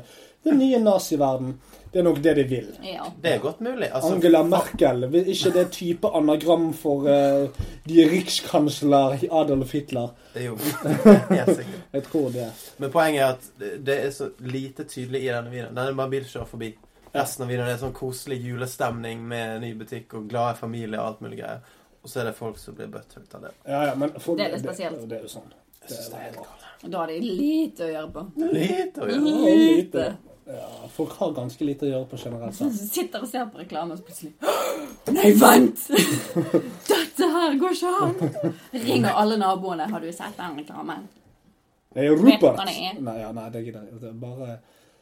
den nye naziverden. Det er nok det de vil. Ja. Det er godt mulig. Altså, Angela Merkel, vil ikke det type anagram for uh, de rikskansler Adolf Hitler? Det er jo helt sikkert. Jeg tror det. Men poenget er at det- er så lite tydelig i denne videoen. Denne bare bil kjører forbi. Resten av videoen er sånn koselig julestemning med ny butikk og glade familier og alt mulig greier. Og så er det folk som blir butthurt av det. Ja, ja, men for, Det er litt spesielt. Det, det er jo sånn. Jeg det er helt galt. Og da har de lite å gjøre på. Lite å gjøre. på. lite. Ja, folk har ganske lite å gjøre på generelt Så sett. sitter og ser på reklame, og så plutselig Nei, vent! Dette her går ikke an! Ringer alle naboene. Har du sett den reklamen? Det er jo Rupert. det er. Nei, ja, nei, det gidder jeg ikke. Det Bare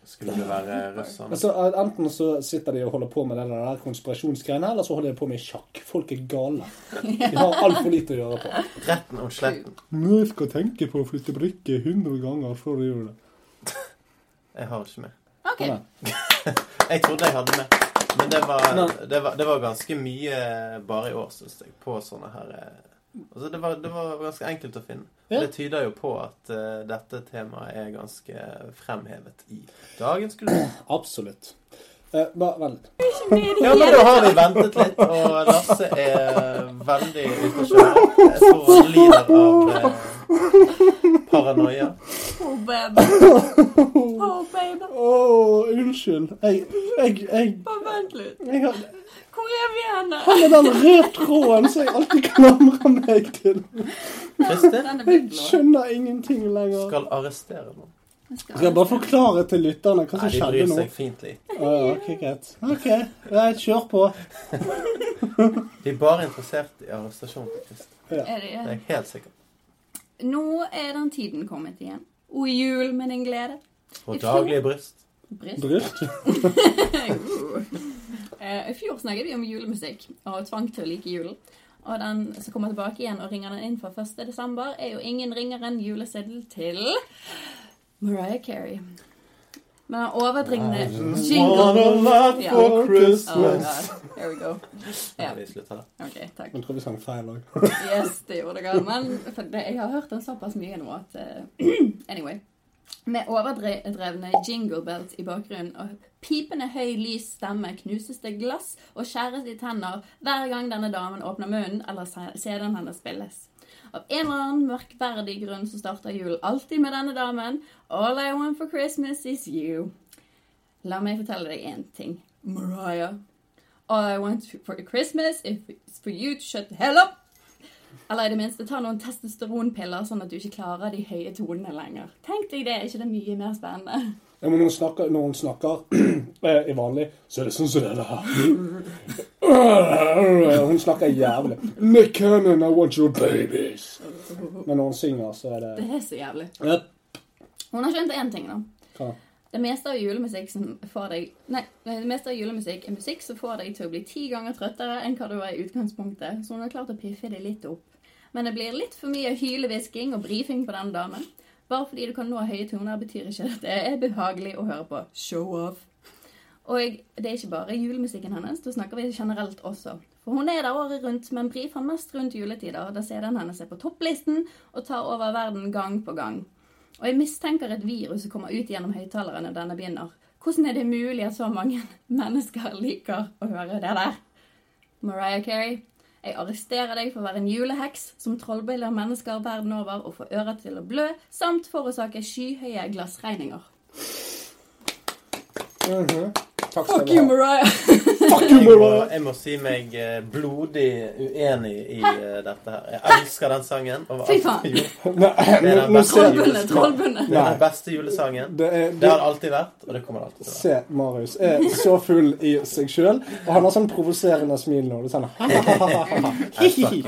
Skulle det være russerne? altså, Enten så sitter de og holder på med det der konspirasjonsgreiene, eller så holder de på med sjakk. Folk er gale. De har altfor lite å gjøre på. Retten og sletten. Nå skal tenke på å flytte brikke 100 ganger før du gjør det. Jeg har ikke med. OK. Jeg trodde jeg hadde med. Men det var, det var, det var ganske mye bare i år, syns jeg, på sånne her eh, Altså, det var, det var ganske enkelt å finne. Ja. Det tyder jo på at uh, dette temaet er ganske fremhevet i dagens kultur. Absolutt. Eh, bare vent litt. Ja, men da har vi ventet litt, og Lasse er veldig ute å kjøre. Jeg han lider av eh, paranoia. Oh, baby. Oh, baby. Å, unnskyld. Jeg, jeg, jeg, Bare vent litt. jeg har Hvor er vi henne? Han er den røde tråden som jeg alltid klamrer meg til. Jeg skjønner ingenting lenger. skal arrestere noen. Skal jeg bare forklare til lytterne hva som Nei, som de bryr seg fint litt. Å, ja, ok, greit. Ok, greit, kjør på. De er bare interessert i arrestasjon til Kristin. Er det, Det er jeg helt sikker. Nå er den tiden kommet igjen. O jul med din glede. Og daglige bryst. Bryst. Bryst? Eh, I fjor snakket vi om julemusikk og tvang til å like julen. Og den som kommer tilbake igjen og ringer den inn fra 1. desember, er jo ingen ringere enn juleseddel til Mariah Carey. Med den overdringende jingle. Ja. for Oh Christmas. God. Here we go. Ja, Vi slutter der. ok, takk. Jeg tror vi sang feil òg. Yes, det gjorde dere. Men for det, jeg har hørt den såpass mye nå at uh, Anyway. Med overdrevne jingle bells i bakgrunnen og pipende høy, lys stemme knuses det glass og skjæres i tenner hver gang denne damen åpner munnen eller CD-en hennes spilles. Av en eller annen merkverdig grunn så starter julen alltid med denne damen. All I want for Christmas is you. La meg fortelle deg én ting. Mariah. All I want for Christmas is for you to shut the hell up. Eller i det minste ta noen testosteronpiller, sånn at du ikke klarer de høye tonene lenger. Tenk deg det, er ikke det mye mer spennende? Ja, men når hun snakker, når hun snakker eh, i vanlig, så er det sånn som det der. Hun snakker jævlig. Nick Cannon, I want your babies. Men når hun synger, så er det Det er så jævlig. Hun har skjønt én ting, da. Hva? Det meste av julemusikk som får deg Nei, det meste av julemusikk er musikk som får deg til å bli ti ganger trøttere enn hva du var i utgangspunktet, så hun har klart å piffe det litt opp. Men det blir litt for mye hylehvisking og brifing på denne damen. Bare fordi du kan nå høye toner, betyr ikke at det er behagelig å høre på. Show off. Og det er ikke bare julemusikken hennes, da snakker vi generelt også. For hun er der året rundt, men brifer mest rundt juletider, da CD-en hennes er på topplisten og tar over verden gang på gang. Og jeg mistenker et virus som kommer ut gjennom høyttaleren når denne begynner. Hvordan er det mulig at så mange mennesker liker å høre det der? Mariah Carey, jeg arresterer deg for å være en juleheks som trollbiller mennesker verden over og får ører til å blø, samt forårsake skyhøye glassregninger. Mhm. Takk skal Fuck du you. Mariah! Fuck you, Jeg må, jeg må si meg eh, blodig uenig i eh, dette her. Jeg elsker den sangen. Fy faen. Trollbundet, trollbundet. Det er den beste julesangen. det er, Det har det alltid vært, og det kommer det alltid til å være. Se, Marius er så full i seg sjøl, og han har sånn provoserende smil nå. Det er sånn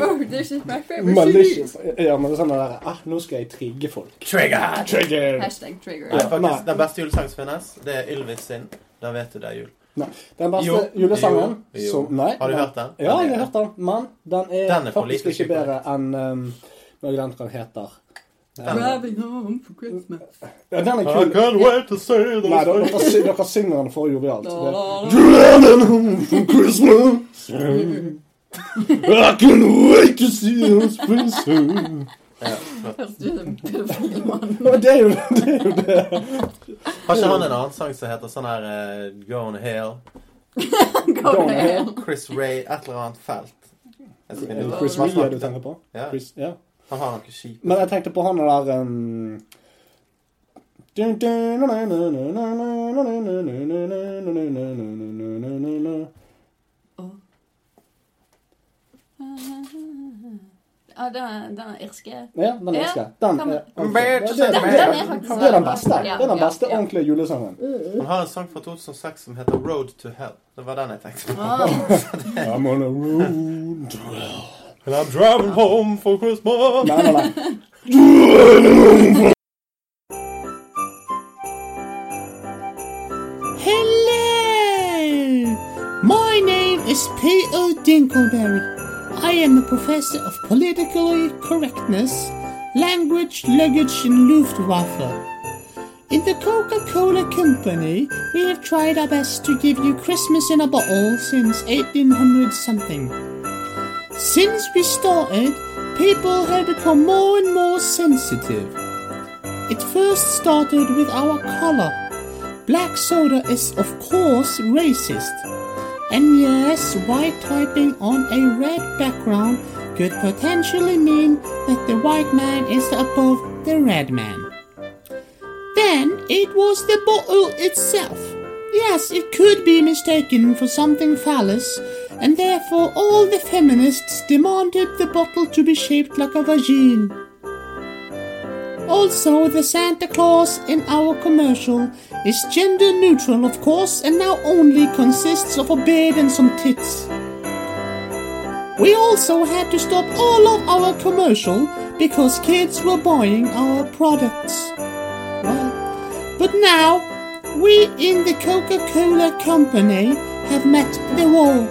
Oh, this is my favorite Malicious. Ja, men det er sånn der ah, Nå skal jeg trigge folk. Trigger! Trigger! Hashtag trigger. Ja, faktisk, Den beste julesangen som finnes, det er Ylvis sin. Da vet du det er jul. Nei. Den beste Jo, julesangen jo, jo. som Nei. Har du hørt den? Ja, jeg har hørt den. Men den er, Den er faktisk ikke bedre enn um, noe den kan heter. Driving home for Christmas. Ja, den er I can't wait to say those Nei, dere, things. dere, dere synger den for jovialt. Driving home for Christmas. I can't wait to see us flott. Høres ut som Det er jo det. Er jo det. Har ikke han en annen sang som heter sånn her uh, Go on Hale? Go Go ahead. Chris Ray, et eller annet felt. Chris Ray er det du tenker på? Ja, Chris, ja. han har noe skip. Men jeg tenkte på han der um... Ja, den, den irske. Ja, den Ja. Den er, Den- det, Den, det, den er faktisk det den beste. Det er den beste ordentlige julesangen. Han har en sang fra 2006 som heter Road to Hell. Det var den jeg tenkte på. I'm on a road to hell. And I'm driving home for Christmas. Nei, nei, nei. Hello! My name is P.O. Dinkleberry. I am a professor of political correctness, language, luggage, and Luftwaffe. In the Coca-Cola Company, we have tried our best to give you Christmas in a bottle since 1800 something. Since we started, people have become more and more sensitive. It first started with our color. Black soda is, of course, racist. And yes, white typing on a red background could potentially mean that the white man is above the red man. Then it was the bottle itself. Yes, it could be mistaken for something phallus, and therefore all the feminists demanded the bottle to be shaped like a vagine. Also, the Santa Claus in our commercial is gender neutral, of course, and now only consists of a beard and some tits. We also had to stop all of our commercial because kids were buying our products. Well, but now we in the Coca-Cola company have met the wall.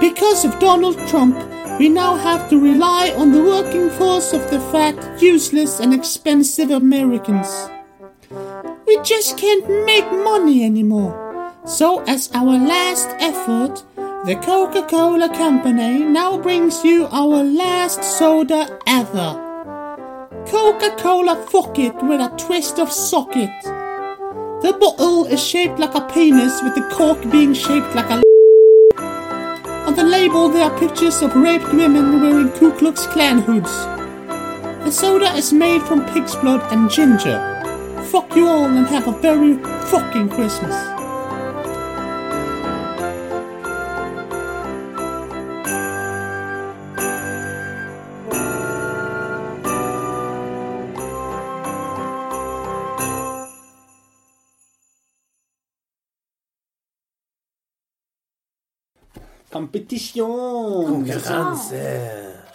Because of Donald Trump, we now have to rely on the working force of the fat, useless, and expensive Americans. We just can't make money anymore. So, as our last effort, the Coca Cola Company now brings you our last soda ever. Coca Cola Fuck It with a twist of socket. The bottle is shaped like a penis with the cork being shaped like a the label, there are pictures of raped women wearing Ku Klux Klan hoods. The soda is made from pig's blood and ginger. Fuck you all and have a very fucking Christmas. Competition! Konkurranse.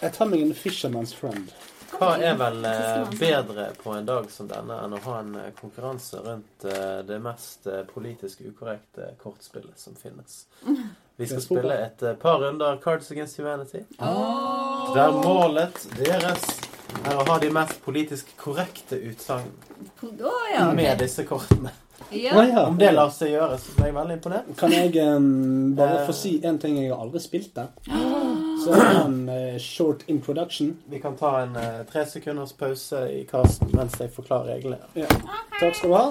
Jeg tar meg en Fisherman's Friend. Hva er vel eh, bedre på en dag som denne enn å ha en eh, konkurranse rundt eh, det mest politisk ukorrekte kortspillet som finnes? Vi skal spille et par runder Cards Against Humanity. Der målet deres er å ha de mest politisk korrekte utsagn med disse kortene. Ja. Ah, ja. Om det lar seg gjøre, så er jeg veldig imponert. Kan jeg um, bare Eh. få si en ting jeg har aldri spilt det? Så en uh, short introduction. Vi kan ta en uh, tre sekunders pause i casten mens jeg forklarer reglene. Ja. Takk skal du ha.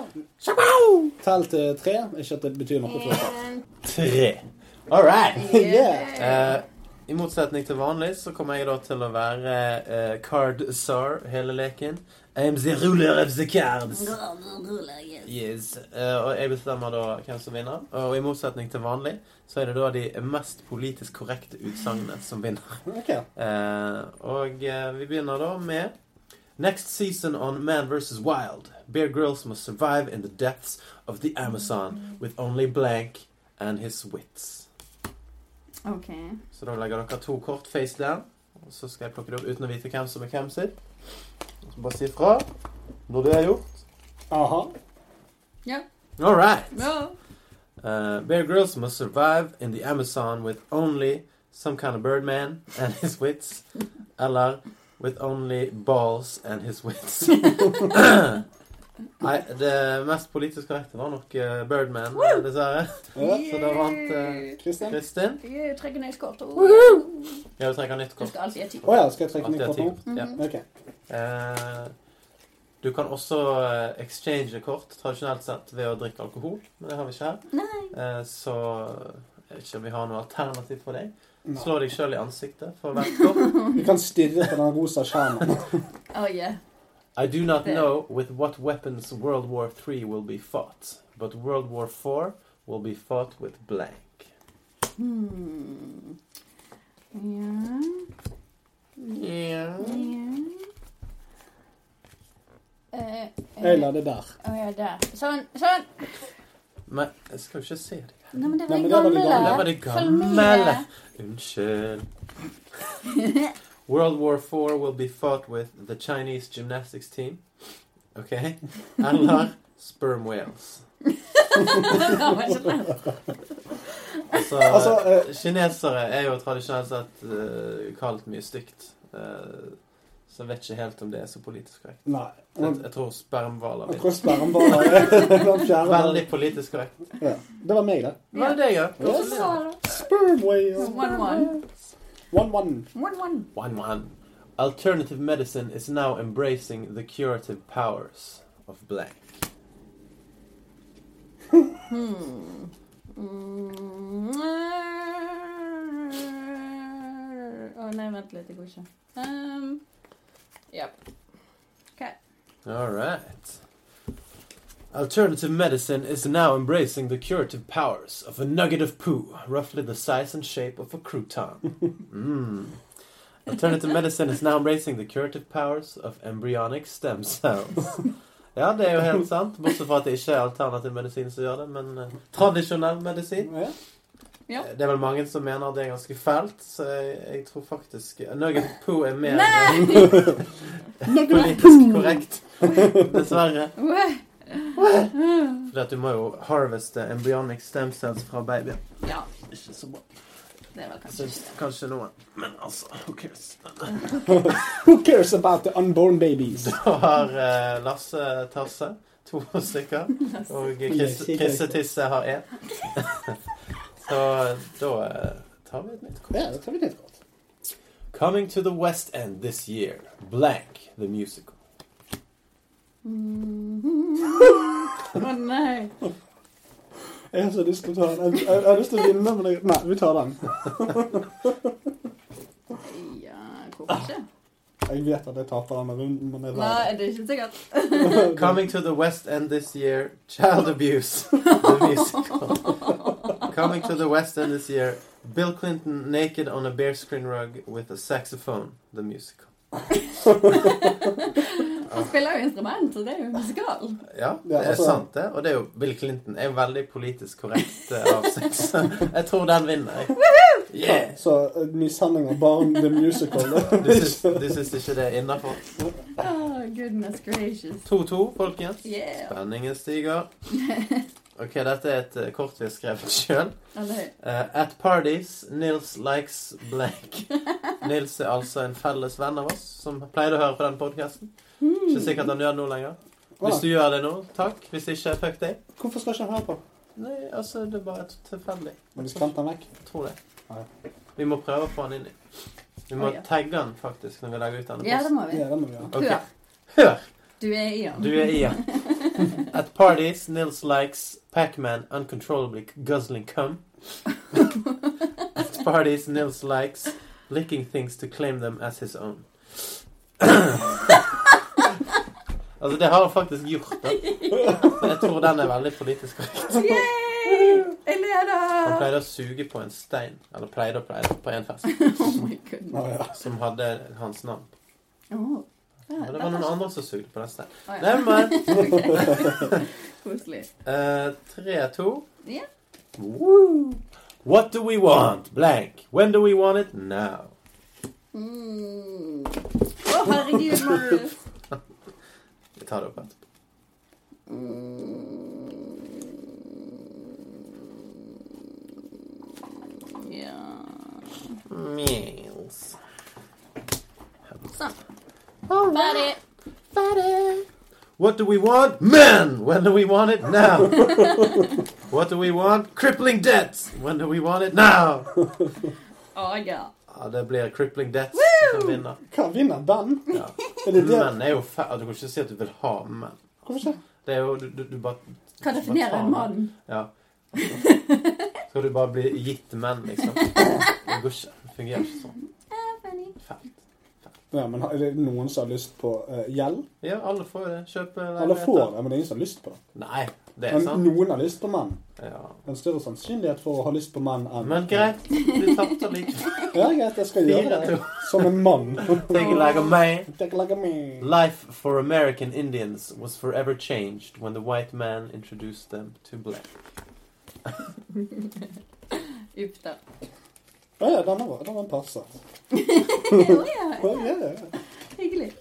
Tell til tre. Ikke at det betyr noe for Tre. All right. Yeah. Uh, I motsetning til vanlig så kommer jeg da til å være uh, card czar hele leken. I am the ruler of the cards. Yes. Uh, og jeg bestemmer da hvem som vinner. Og i motsetning til vanlig så er det da de mest politisk korrekte utsagnene som vinner. Okay. Uh, og uh, vi begynner da med Next season on Man vs. Wild. Bear Grylls must survive in the depths of the Amazon with only blank and his wits. OK. Så da legger dere to kort face down. Og så skal jeg plukke det opp uten å vite hvem som er hvem sitt. Så bare si fra når det er gjort. Aha. Ja. All right. ja. Uh, Bear Grylls must survive in the Amazon with only some kind of birdman and his wits. Eller with only balls and his wits. Nei, det mest politisk korrekte var nok uh, Birdman, dessverre. Ja. Så da vant uh, Kristin. Jeg trekker nytt kort. Ja, du trekker nytt Du kort. skal alltid ha ti. Å ja, skal jeg trekke nytt kort nå? kort. Ja. okay. uh, du kan også eh, exchange kort tradisjonelt sett ved å drikke alkohol, men det har vi ikke her. Nei. Eh, så jeg vet ikke om vi har noe alternativ for deg. Nei. Slå deg sjøl i ansiktet for hvert kort. Vi kan stirre på den rosa skjermen. Oh, yeah. I do not There. know with what weapons World War III will be fought, but World War IV will be fought with blank. Hmm. Ja. Yeah. Ja. Eh, eh, Jeg lar det der. Å ja, der. Sånn. Sånn. Men jeg skal jo ikke se det. Nei, men det Nei, var men det det var det gamle. gamle. Det var det Følg med. gamle. Unnskyld. World War IV will be fought with the Chinese gymnastics team. Ok? Eller sperm whales. Altså, Altså, eh, kinesere er jo tradisjonelt sett uh, kalt mye stygt. Uh, så jeg vet ikke helt om det er så politisk korrekt. Nei. Jeg, jeg tror spermhvaler Jeg tror sperren er. Veldig politisk korrekt. Ja. Det var meg, det. Var det det, ja? Yes. Sperm whale. One. One, one. One, one. One one. Alternative medicine is now embracing the curative powers of blank. Hmm. Mm. Å nei, vent litt. Det går. Um, ja. OK. All right. Alternative medicine is now embracing the curative powers of a nugget of poo, roughly the size and shape of a crouton. Mm. Alternative medicine is now embracing the curative powers of embryonic stem cells. Ja, det er jo helt sant, bortsett fra at det ikke er alternativ medisin som gjør det, men eh, tradisjonell medisin. Ja. Ja. Det er vel mange som mener det er ganske fælt, så jeg, jeg tror faktisk Nugget poo er mer politisk korrekt. Dessverre. Fordi at du må jo harveste embryonic stem cells fra babyen. Ja, Ikke så bra. det var kanskje syns kanskje noen Men altså, who cares? Who cares about the unborn babies? Da har eh, Lasse Tasse to stykker, og Chris- har én. Så da eh, tar vi et nytt kort. Ja, da tar vi litt godt. Coming to the West End this year. Blank the musical. Å nei. Jeg har så lyst til å ta den. Jeg, jeg har lyst til å vinne, men jeg, nei, vi tar den. Ja, hvorfor ikke? Jeg vet at jeg taper denne runden, men jeg Nei, det er ikke sikkert. Coming to the West End this year. Child abuse. The musical. Coming to the West End this year. Bill Clinton naked on a bearskin rug with a saxophone. The musical. Han spiller jo instrument, så det er jo musikal. Ja, det er altså- sant det. Og det er jo Bill Clinton er jo veldig politisk korrekt eh, av seg. Så jeg tror den vinner. jeg. Yeah! Så mishandling av barn, the musical Du syns, du syns ikke det er innafor? Oh, goodness gracious. 2-2, folkens. Yeah. Spenningen stiger. Ok, dette er et eh, kort vi har skrevet sjøl. Eller, at parties, Nils likes Blake. Nils er altså en felles venn av oss som pleide å høre på den podkasten. Ikke sikkert han gjør det nå lenger. Hvis du gjør det nå, takk. Hvis ikke, fuck deg. Hvorfor skal ikke han høre på? Nei, altså, det er bare tilfeldig. Men du skremte han vekk. Tror det. Ja. Vi må prøve å få han inn i. Vi må ja. tagge han faktisk når vi legger ut denne ja, det posten. må vi. Ja, det må vi gjøre. Okay. Hør. Hør! Du er i han. Du er i han. At parties, Nils likes Pac-Man uncontrollably guzzling cum. At parties Nils likes, licking things to claim them as his own. altså, det har han faktisk gjort, da. Jeg tror den er veldig politisk korrekt. Jeg Han pleide å suge på en stein. Eller pleide og pleide på en fest. Oh. Som hadde hans navn. Oh. Ja, det var noen andre som sugde på den steinen. Oh, ja. Neimen. Koselig. Uh, 3-2. Yeah. Woo! What do we want? Blank. When do we want it? Now. Mm. Å, herregud, Marius. Vi tar det opp etterpå. Ja. Meals. Sånn. Ferdig. What do we want? Men! When do we want it? Now. what do we want? Crippling debts. When do we want it? Now. Oh, ja. Ja, det blir crippling debts som vinner. Kan vinne den? Ja. Er det det? Men er jo fæ... Du kan ikke si at du vil ha menn. Hvorfor ikke? Det er jo du, du, du bare Hva definere en mann? Ja. Skal du bare bli gitt menn, liksom? Det går ikke. Det fungerer ikke sånn. Ja, men er det noen som har lyst på uh, gjeld? Ja, alle får det. Kjøpe Alle får det, men det er ingen som har lyst på det. Nei, det er Men sant. noen har lyst på menn. Ja. En større sannsynlighet for å ha lyst på menn enn Men greit, du tapte likevel. Ja, greit, jeg skal gjøre det. Som en mann. Take it like a man. Take like a man. Life for American Indians was forever changed when the white man introduced them to black. Uff da. Ja, ja, denne var, den var passe. Å, ja. Ja, ja, ja. Hyggelig.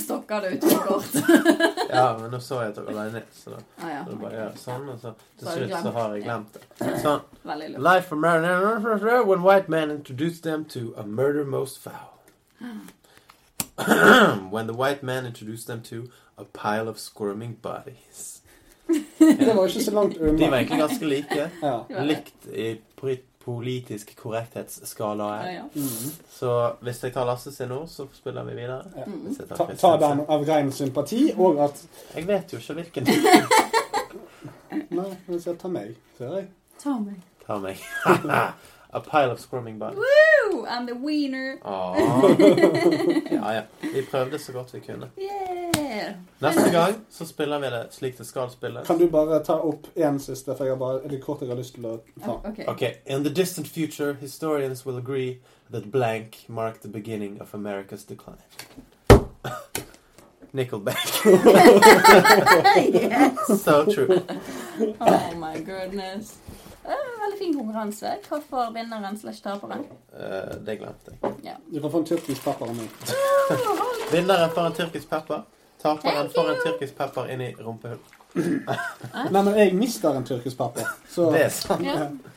Stokker det ut for kort. Ja, men nå så jeg at dere la ned, så da Ah, ja. så bare gjør jeg sånn, og så til Så har du slutt så glemt. har jeg glemt det. Sånn. Veldig lurt. Life for American when white man introduced them to a murder most foul. when the white man introduced them to a pile of squirming bodies. Det var ikke så langt De var egentlig ganske like. Ja. Likt i poli- er Ja, ja. Mm. Så hvis jeg tar Lasse sin nå, så spiller vi videre. Ja. Hvis jeg tar Ta, ta den av ren sympati, og at Jeg vet jo ikke hvilken Nei, hvis jeg tar meg, ser jeg. Ta meg. Ta meg. A pile of squirming bodies. Woo! I'm the wiener. Ja, ja. Vi prøvde så godt vi kunne. Yeah! Neste gang så spiller vi det slik det skal spilles. Kan du bare ta opp én siste, for jeg har bare, er det kort jeg har lyst til å ta? Ok. Okay, in the distant future, historians will agree that blank marked the beginning of America's decline. Nickelback. yes! so true. Oh my goodness. En veldig fin konkurranse. Hva får vinneren slash taperen? Uh, det glemte jeg. Du kan få en tyrkisk pepper av meg. Vinneren får en tyrkisk pepper. Taperen får en tyrkisk pepper inn i rumpehullet. Nei, men jeg mister en tyrkisk pepper. Så Det er sant. Ja.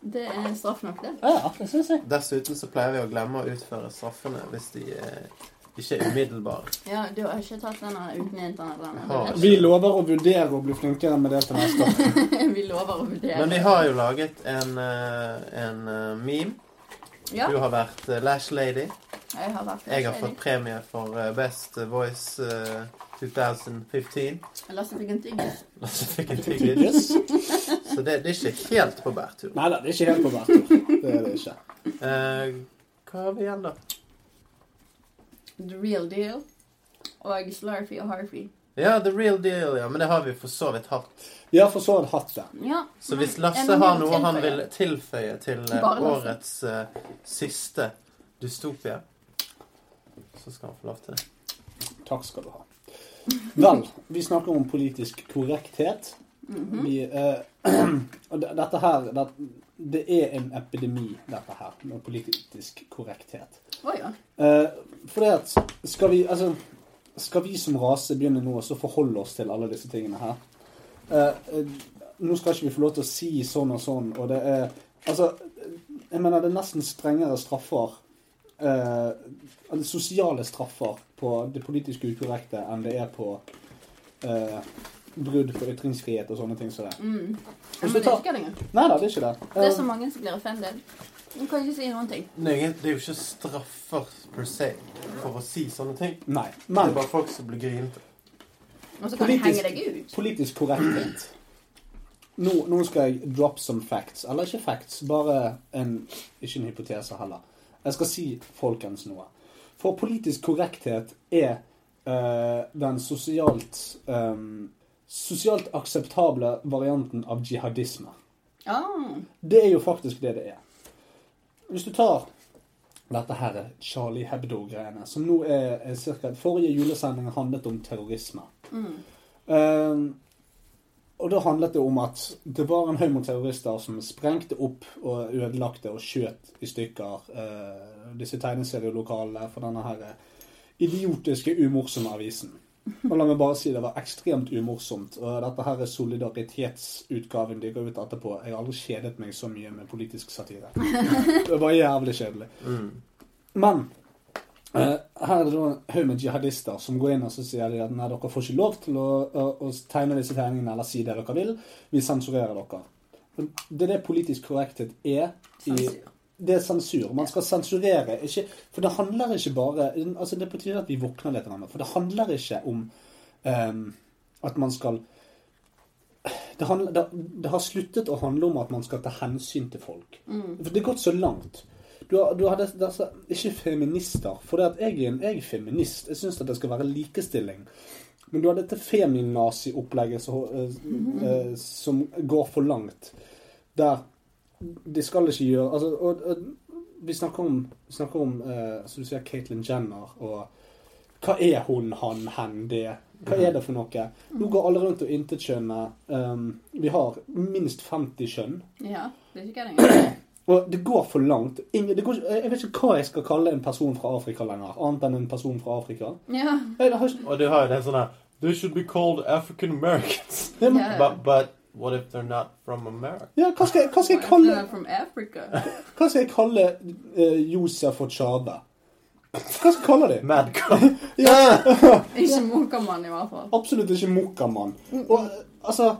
Det er straff nok, det. Ja, det syns jeg. Dessuten så pleier vi å glemme å utføre straffene hvis de eh, ikke er umiddelbare. Ja, du har ikke tatt denne uten internett? Har ikke. Vi lover å vurdere å bli flinkere med det til neste år. Vi lover å vurdere. Men vi har jo laget en, eh, en eh, meme. Ja, Du har vært eh, Lash Lady. jeg har vært Jeg har fått premie for eh, Best Voice eh, 2015. Lasse fikk en tyggis. Lasse fikk en tyggis. Så det, det er ikke helt på bærtur. Nei da, det er ikke helt på bærtur. Det er det ikke. Uh, hva har vi igjen, da? The real deal. Og Slurfy og Harfy. Ja, The Real Deal, ja. Men det har vi for så vidt hatt. Vi har for så vidt hatt det. Ja. Så hvis Lasse har noe tilføye. han vil tilføye til eh, Bare årets uh, siste dystopia, så skal han få lov til det. Takk skal du ha. Vel, vi snakker om politisk korrekthet. Mhm. Vi, uh, og dette her det, det er en epidemi, dette her, med politisk korrekthet. Oh, ja. Eh, fordi at skal vi, altså, skal vi som rase begynne nå å forholde oss til alle disse tingene her? Eh, eh, nå skal ikke vi få lov til å si sånn og sånn, og det er Altså, jeg mener det er nesten strengere straffer eh, altså Sosiale straffer på det politisk ukorrekte enn det er på eh, brudd på ytringsfrihet og sånne ting som det. Mm. Men det er ikke det engang. Nei da, det er ikke det. Det er Eh, så mange som blir offended. Du kan ikke si noen ting. Det er, det er jo ikke straffer per se for å si sånne ting. nei. Det er bare folk som blir grinete. Og så kan de henge deg ut. politisk korrekthet. nå, nå skal jeg drop some facts. Eller ikke facts, bare en Ikke en hypotese heller. Jeg skal si folkens noe. For politisk korrekthet er uh, den sosialt um, Sosialt akseptable varianten av jihadisme. Oh. Det er jo faktisk det det er. Hvis du tar dette her Charlie Hebdo-greiene, som nå er, er cirka Forrige julesending handlet om terrorisme. Eh, og da handlet det om at det var en haug med terrorister som sprengte opp og ødelagte og skjøt i stykker uh, disse tegneserielokalene for denne her idiotiske, umorsomme avisen. Og la meg bare si det var ekstremt umorsomt. Og dette her er solidaritetsutgaven de går ut etterpå. Jeg har aldri kjedet meg så mye med politisk satire. Det var jævlig kjedelig. Men eh, her er det en haug med jihadister som går inn og så sier de at nei, dere får ikke lov til å, å, å tegne disse tegningene eller si det dere vil. Vi sensurerer dere. Det er det politisk korrekthet er. I, Sensur. Det er sensur. Man skal sensurere. Ikke, for det handler ikke bare altså Det betyr at vi våkner litt. For det handler ikke om um, at man skal det, handler, det, det har sluttet å handle om at man skal ta hensyn til folk. For det er gått så langt. Du har, du har det, altså ikke feminister. For jeg, jeg er feminist. Jeg syns det skal være likestilling. Men du har dette feminazi-opplegget som, eh, eh, som går for langt. Der de skal ikke gjøre altså, og, og, Vi snakker om, vi snakker om uh, som du sier, Caitlyn Jenner og Hva er hun, han, hen, det? Hva er det for noe? Nå går alle rundt og intetkjønner. Um, vi har minst 50 kjønn. ja. Det er ikke det engang. Og det går for langt. Ingen, det går, jeg vet ikke hva jeg skal kalle en person fra Afrika lenger, annet enn en person fra Afrika. Ja. Jeg, har ikke, Og du har jo den sånne They should be called African Americans. yeah. But, but what if they're not from America? ja, hva, skal hva, skal jeg kalle, They're from Africa. hva skal jeg kalle uh, Josef og Tjada? Hva skal jeg kalle dem? ja. Ikke Mokamann, i hvert fall. Absolutt ikke Mokkamann. Og eh, altså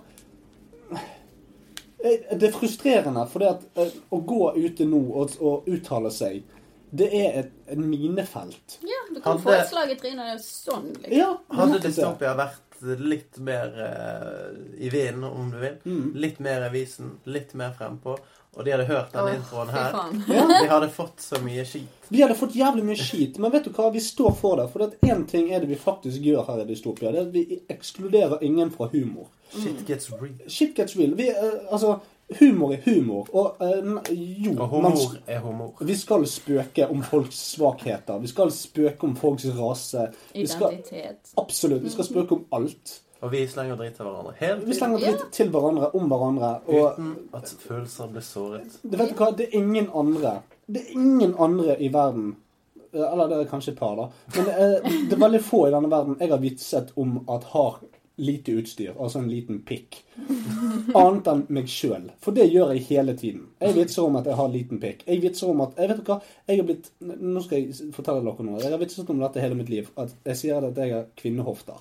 eh, Det er frustrerende, for det at eh, å gå ute nå og, og uttale seg, det er et, et minefelt. Ja, du kan Hadde- få et slag i trynet. Det sånn, liksom. Ja, Hadde. Dystopia vært litt mer eh, i vinden, om du vil, Mm. litt mer i avisen, litt mer frempå, og de hadde hørt denne oh, introen her, faen. de hadde fått så mye skit. Vi hadde fått jævlig mye skit, men vet du hva? Vi står for det. For én ting er det vi faktisk gjør her i Dystopia. Det er at vi ekskluderer ingen fra humor. Shit gets real. Shit gets real. Vi, eh, altså, humor er humor. Og eh, jo Og man, humor er humor. Vi skal spøke om folks svakheter. Vi skal spøke om folks rase. Vi skal, Identitet. absolutt. Vi skal spøke om alt. Og vi slenger dritt til hverandre Helt Vi slenger dritt til hverandre, om hverandre. Og Uten at følelser blir såret. det, vet du hva? Det er ingen andre Det er ingen andre i verden eh, Eller det er kanskje et par, da. Men det er, det er veldig få i denne verden jeg har vitset om at har lite utstyr. Altså en liten pikk. Annet enn meg sjøl. For det gjør jeg hele tiden. Jeg vitser om at jeg har liten pikk. Jeg vitser om at jeg vet hva, jeg har blitt Nå skal jeg fortelle dere noe. Jeg har vitset om dette hele mitt liv. At jeg sier at jeg har kvinnehofter.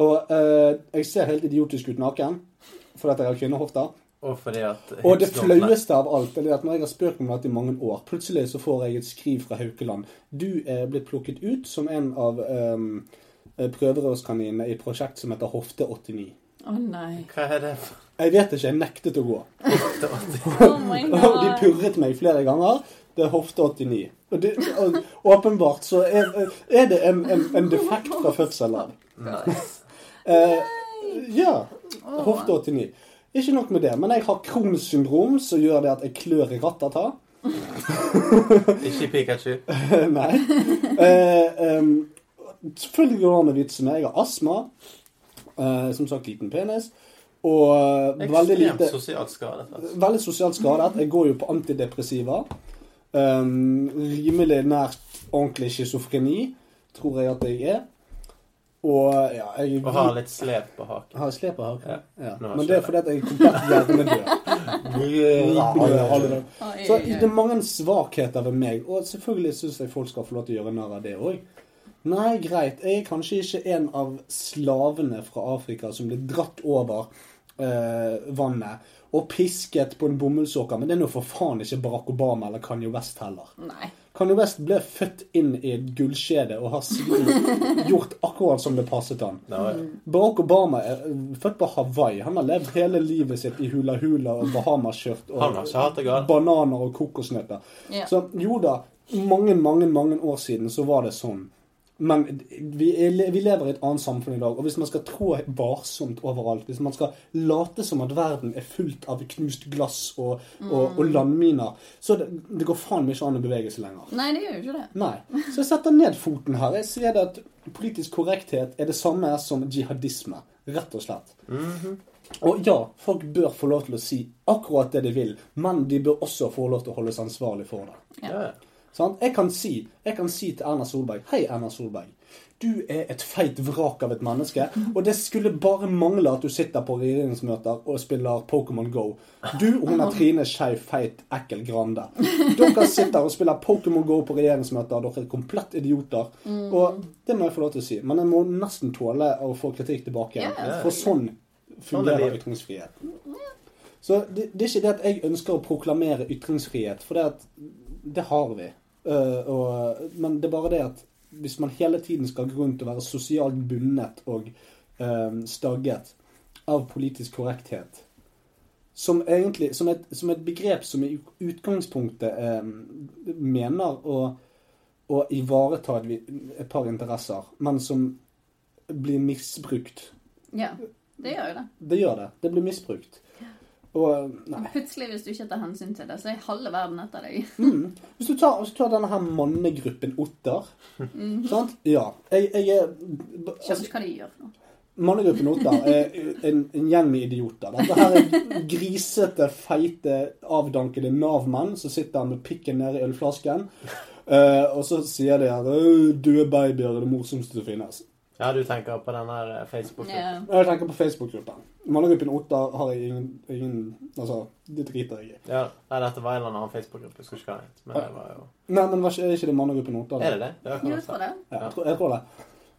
Og eh, jeg ser helt idiotisk ut naken fordi jeg har kvinnehofter. Og Og det flaueste av alt er at når jeg har spurt om dette i mange år, plutselig så får jeg et skriv fra Haukeland. Du er blitt plukket ut som en av um, prøverørskaninene i et prosjekt som heter Hofte 89. Å nei. Hva er det for Jeg vet ikke, jeg nektet å gå. Oh my Og de purret meg flere ganger. Det er Hofte 89. Og, det, og åpenbart så er, er det en, en, en defekt fra fødsel av. Nice. Eh, ja. Hofte 89. Ikke nok med det, men jeg har Crohns syndrom, som gjør det at jeg klør i ratata. Ikke Pikachu. Nei. Eh, em, selvfølgelig går det an å vitse med. Jeg har astma. eh, som sagt liten penis. Og eh, veldig Ekstremt lite sosialt skadet. Altså. Veldig sosialt skadet. Jeg går jo på antidepressiva. Um, rimelig nært ordentlig schizofreni, tror jeg at jeg er. Og ja, jeg Og har litt slep på haken. Har slep på haken? Ja. Ja. Men det er fordi at jeg er komplett hjernedød. Så det er mange svakheter ved meg, og selvfølgelig syns jeg folk skal få lov til å gjøre narr av det òg. Nei, greit, jeg er kanskje ikke en av slavene fra Afrika som ble dratt over eh, vannet og pisket på en bomullsåker, men det er nå for faen ikke Barack Obama eller Kanye West heller. Nei. Kanye West ble født inn i et gullskjede og har siden gjort akkurat som det passet han. Barack Obama er eh, født på Hawaii. Han har levd hele livet sitt i hula-hula og Bahamas-skjørt og Han har det galt. bananer og kokosnøtter. Ja. Så jo da, mange, mange, mange år siden så var det sånn. Men vi, er, vi lever i et annet samfunn i dag, og hvis man skal trå varsomt overalt, hvis man skal late som at verden er fullt av knust glass og, og, og landminer, så det, det går faen meg ikke an å bevege seg lenger. Nei, det gjør jo ikke det. Nei. Så jeg setter ned foten her. Jeg sier det at politisk korrekthet er det samme som jihadisme. Rett og slett. Og ja, folk bør få lov til å si akkurat det de vil, men de bør også få lov til å holdes ansvarlig for det. Ja. Sant? Jeg, kan si, jeg kan si til Erna Solberg Hei, Erna Solberg. Du er et feit vrak av et menneske, og det skulle bare mangle at du sitter på regjeringsmøter og spiller Pokémon Go. Du og hun er Trine Skei Feit Ekkel Grande. Dere sitter og spiller Pokémon Go på regjeringsmøter, dere er komplett idioter. Og det må jeg få lov til å si, men jeg må nesten tåle å få kritikk tilbake. For sånn Sånn er fungerer ytringsfriheten. Så det, det er ikke det at jeg ønsker å proklamere ytringsfrihet, for det, at, det har vi. Eh, og, men det er bare det at hvis man hele tiden skal gå rundt og være sosialt bundet og uh, stagget av politisk korrekthet, som egentlig som et, som et begrep som i utgangspunktet eh, mener å, å ivareta et, et par interesser, men som blir misbrukt. Ja, det gjør jo det. Det gjør det. Det blir misbrukt. Og nei. Plutselig, hvis du ikke tar hensyn til det, så er halve verden etter deg. Hvis du tar, tar denne her mannegruppen Otter Sant? Ja. Jeg, jeg er Skjønner ikke hva de gjør. nå. Mannegruppen Otter er en, en gjeng med idioter. Dette her er grisete, feite, avdankede Nav-menn som sitter med pikken nede i ølflasken. Uh, og så sier de her Du døde babyer er det morsomste som finnes. Ja, du tenker på den der Facebook-gruppen? Ja. Jeg tenker på Facebook-gruppen. Mannegruppen Otta har jeg ingen, ingen Altså, det driter jeg i. Ja, nei, dette var en eller annen Facebook-gruppe. Jeg husker ikke hva den het. Men det var jo Nei, men var ikke, er ikke det mannegruppen Otter? Er det det? det Jo, jeg tror det. Ja, jeg tror, jeg tror det.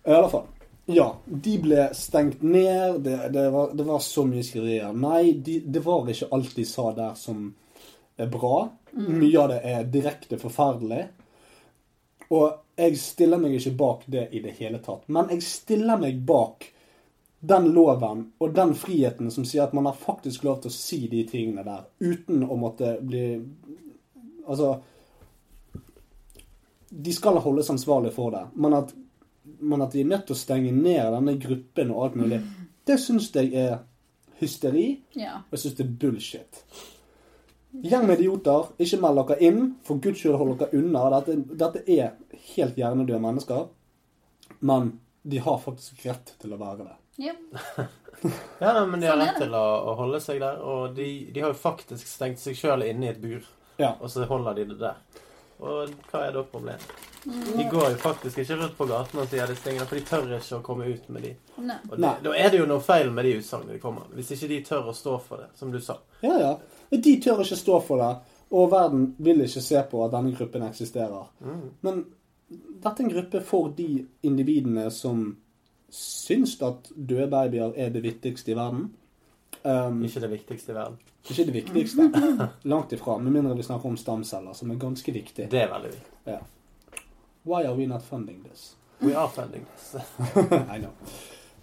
I alle fall. Ja, de ble stengt ned. Det, det, var, det var så mye skriverier. Nei, de, det var ikke alt de sa der som er bra. Mye av det er direkte forferdelig. Og jeg stiller meg ikke bak det i det hele tatt. Men jeg stiller meg bak den loven og den friheten som sier at man har faktisk lov til å si de tingene der uten å måtte bli Altså De skal holdes ansvarlig for det, men at, men at de er nødt til å stenge ned denne gruppen og alt mulig, det syns jeg er hysteri. Ja. Og jeg syns det er bullshit. Gjeng med idioter, ikke meld dere inn. For guds skyld, hold dere unna. Dette, dette er helt hjernedøde mennesker. Men de har faktisk rett til å være det. Ja. Ja, nei, men de har Sånn rett til å, å holde seg der. Og de, de har jo faktisk stengt seg sjøl inne i et bur, Ja. og så holder de det der. Og hva er da problemet? De går jo faktisk ikke rundt på gaten og sier disse tingene, for de tør ikke å komme ut med de. Nei. Og de, Nei. da er det jo noe feil med de utsagnene de kommer med. Hvis ikke de tør å stå for det, som du sa. Ja, ja. De tør ikke stå for det, og verden vil ikke se på at denne gruppen eksisterer. Men dette er en gruppe for de individene som syns at døde babyer er det viktigste i verden. Um, Ikke det viktigste i verden. ikke det viktigste. Langt ifra. Med mindre vi snakker om stamceller, som er ganske viktig. Det er veldig viktig. Ja. Why are we not funding this? We are funding this. I know.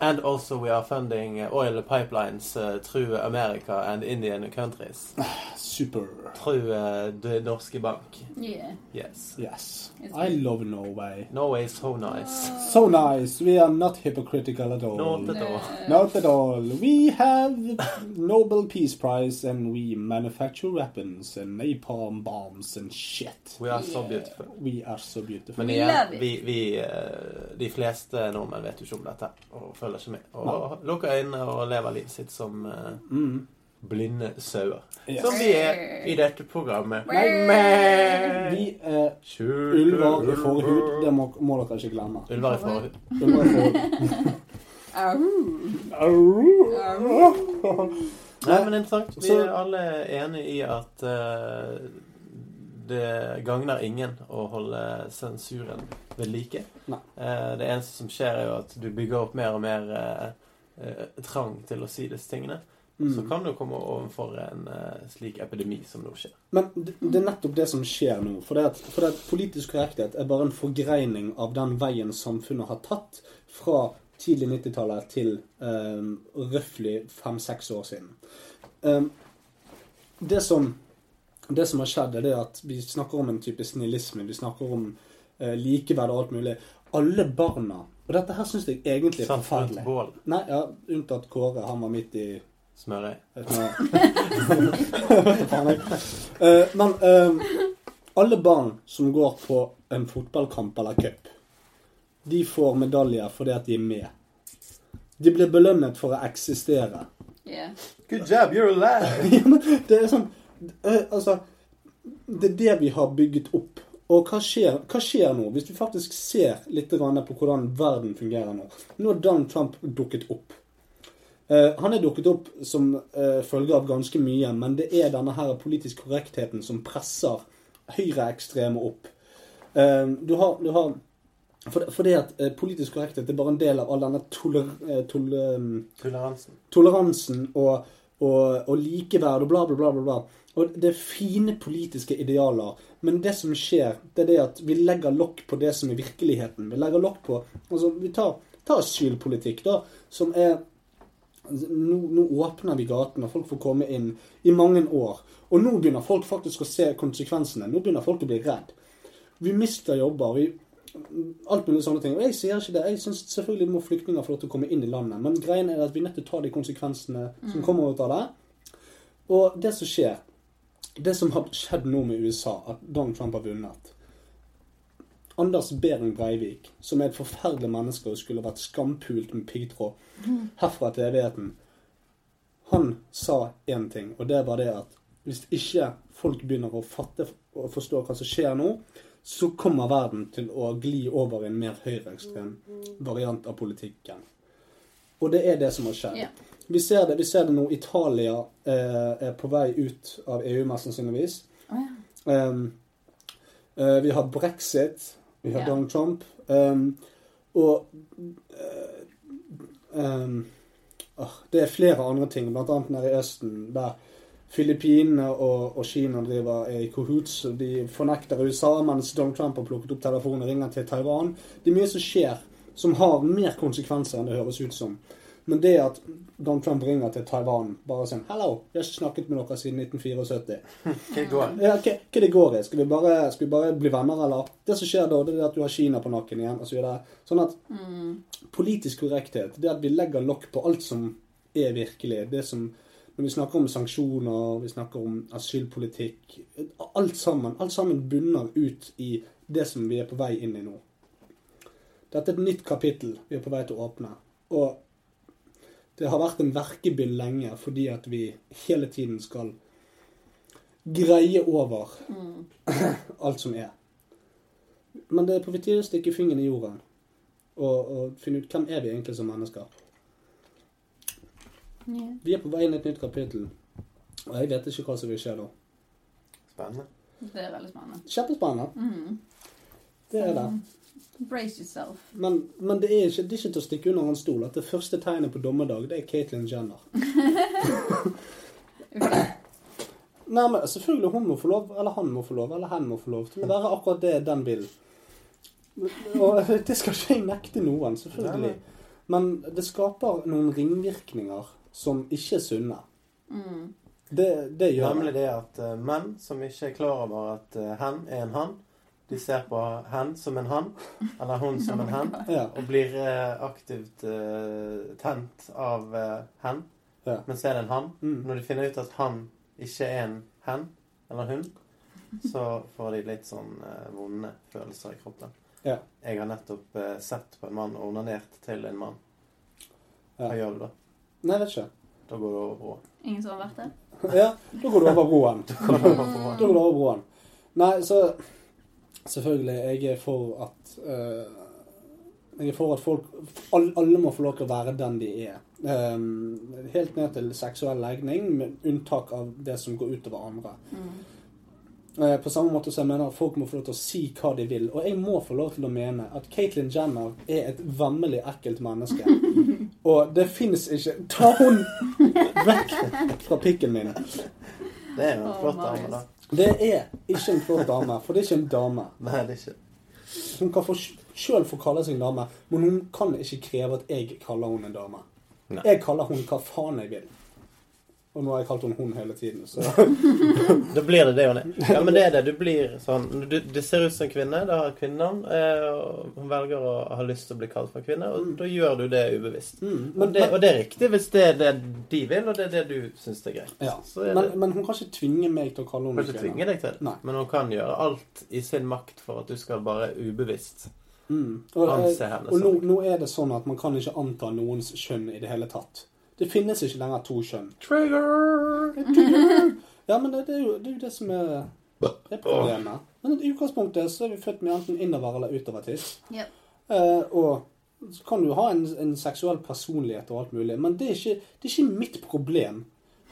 And also we are funding uh, oil pipelines uh, through America and Indian countries. Super. Through uh, the norske bank. Yeah. Yes. Yes. It's I love Norway. Norway is so nice. So nice. We are not hypocritical at all. Not at all. Not at all. We have Nobel Peace Prize and we manufacture weapons and napalm bombs and shit. We are so beautiful. We are so beautiful. Men We igjen, love it. vi, vi, eh, de fleste nordmenn vet jo ikke om dette og følger ikke med. Og lukker øynene og lever livet sitt som eh, Mm. blinde sauer. Yes. Som vi er i dette programmet. Vi er ulver i forhud. Det må, må dere ikke glemme. Ulver i forhud. Ulver i forhud. Nei, men interessant. Vi er alle enige i at eh, det gagner ingen å holde sensuren ved like. Eh, det eneste som skjer, er jo at du bygger opp mer og mer eh, eh, trang til å si disse tingene. Så kan du komme overfor en eh, slik epidemi som nå skjer. Men det, det er nettopp det som skjer nå. For det, at, for det at politisk korrekthet er bare en forgreining av den veien samfunnet har tatt fra tidlig 90-tallet til um, røftlig fem-seks år siden. Ehm, det, som, det som har skjedd, er det at vi snakker om en type snillisme. Vi snakker om eh, likeverd og alt mulig. Alle barna Og dette her syns jeg egentlig er forferdelig. Nei, ja, Unntatt Kåre. Han var midt i Smørøy. Eh, Men eh, alle barn som går på en fotballkamp eller cup, de får medaljer fordi at de er med. De blir belønnet for å eksistere. Yeah. Good job, you're alive! Det er sånn Altså, det er det vi har bygget opp. Og hva skjer, hva skjer nå, hvis vi faktisk ser litt på hvordan verden fungerer nå? Nå har Donald Trump dukket opp. Eh, han er dukket opp som eh, følge av ganske mye, men det er denne her politisk korrektheten som presser høyreekstreme opp. Eh, du har, du har for, det at eh, politisk korrekthet er bare en del av all denne toler, toler, eh, Toleransen. toleransen og, og, og likeverd og bla, bla, bla, bla. Og det er fine politiske idealer. Men det som skjer, det er det at vi legger lokk på det som er virkeligheten. Vi legger lokk på altså Vi tar, tar asylpolitikk, da, som er nå, nå åpner vi gatene, folk får komme inn i mange år. Og nå begynner folk faktisk å se konsekvensene. Nå begynner folk å bli redd. Vi mister jobber. vi alt mulig sånne ting. Og jeg sier ikke det. Jeg syns selvfølgelig må flyktninger få lov til å komme inn i landet. Men greien er at vi nettopp nødt til å ta de konsekvensene som kommer ut av det. Og det som skjer, det som har skjedd nå med USA, at Donald Trump har vunnet Anders Behring Breivik, som er et forferdelig menneske og skulle vært skampult med piggtråd herfra til evigheten, han sa én ting, og det var det at hvis ikke folk begynner å fatte og forstå hva som skjer nå, så kommer verden til å gli over i en mer høyreekstrem variant av politikken. Og det er det som har skjedd. Ja. Vi, ser det, vi ser det nå. Italia eh, er på vei ut av EU, mest sannsynligvis. Oh, ja. Eh, vi har brexit. Vi har Ja. Donald Trump. Um, og eh, åh, det er flere andre ting, annet nede i Østen, der Filippinene og, og Kina driver er i kohoots. De fornekter USA, mens Donald Trump har plukket opp telefonen og ringer til Taiwan. Det er mye som skjer som har mer konsekvenser enn det høres ut som. Men det at Donald Trump ringer til Taiwan bare sånn 'Hallo, jeg har ikke snakket med dere siden 1974.' Hva går? Ja, hva, hva det går i? Skal vi, bare, skal vi bare bli venner, eller? Det som skjer da, det er at du har Kina på nakken igjen, og så videre. Sånn at politisk korrekthet, det at vi legger lokk på alt som er virkelig, det som Når vi snakker om sanksjoner, vi snakker om asylpolitikk Alt sammen, alt sammen bunner ut i det som vi er på vei inn i nå. Dette er et nytt kapittel vi er på vei til å åpne. Og det har vært en verkebyll lenge fordi at vi hele tiden skal greie over alt som er. Men det er på tide å stikke fingeren i jorden og, og finne ut hvem er vi egentlig som mennesker. Yeah. Vi er på vei inn i et nytt kapittel, og jeg vet ikke hva som vil skje da. Spennende. Det er veldig spennende. Kjempespennende. Det er det. Brace yourself. Men, men det, er ikke, det er ikke til å stikke under en stol at det første tegnet på dommedag, det er Caitlyn Jenner. Nei, men selvfølgelig hun må få lov, eller han må få lov, eller hen må få lov til å være akkurat det den vil. Og det skal ikke jeg nekte noen, selvfølgelig. Men det skaper noen ringvirkninger som ikke er sunne. Det, det gjør Nemlig det. det at eh, menn som ikke er klar over at eh, hen er en han, de ser på hen som en han, eller hun som en hen, Ja. og blir eh, aktivt uh, tent av uh, hen, Ja. men så er det en han. Mm. Når de finner ut at han ikke er en hen eller hun, så får de litt sånn uh, vonde følelser i kroppen. Ja. Jeg har nettopp sett på en mann og onanert til en mann. Ja. Hva gjør du da? Nei, vet ikke. Da går du over broa. Ingen som har vært der? Ja, da går du over broen. Da går du over broen. Nei, så Selvfølgelig, jeg er for at uh, Jeg er for at folk alle, alle må få lov til å være den de er. Um, helt ned til seksuell legning, med unntak av det som går utover andre. Eh, På samme måte som jeg mener at folk må få lov til å si hva de vil. Og jeg må få lov til å mene at Caitlyn Jenner er et vemmelig ekkelt menneske. Og det fins ikke Ta hun vekk fra pikken min! Det er jo en flott dame, da. Det er ikke en flott dame, for det er ikke en dame. Nei, det er ikke Hun kan sjøl få kalle seg en dame, men hun kan ikke kreve at jeg kaller henne en dame. Nei. Jeg kaller henne hva faen jeg vil. Og nå har jeg kalt henne hun hele tiden, så Da blir det det hun er. Ja, men det er det. Du blir sånn du, Det ser ut som en kvinne. Det har kvinnen. Eh, hun velger å ha lyst til å bli kalt for kvinne, og da gjør du det ubevisst. Mm, Og det, og det er riktig hvis det er det de vil, og det er det du syns er greit. Ja. Er Men, men hun kan ikke tvinge meg til å kalle hun henne kan ikke kvinne. tvinge deg til det, men hun kan gjøre alt i sin makt for at du skal bare ubevisst Mm. Og, eh, anse henne og nå, nå er det sånn at man kan ikke anta noens kjønn i det hele tatt. Det finnes ikke lenger to kjønn. Trigger! Ja, men det, det, er, jo, det er jo det som er, er problemet. Men i utgangspunktet så er vi født med enten innover- eller utovertiss. Yep. Eh, og så kan du ha en, en seksuell personlighet og alt mulig, men det er ikke, det er ikke mitt problem.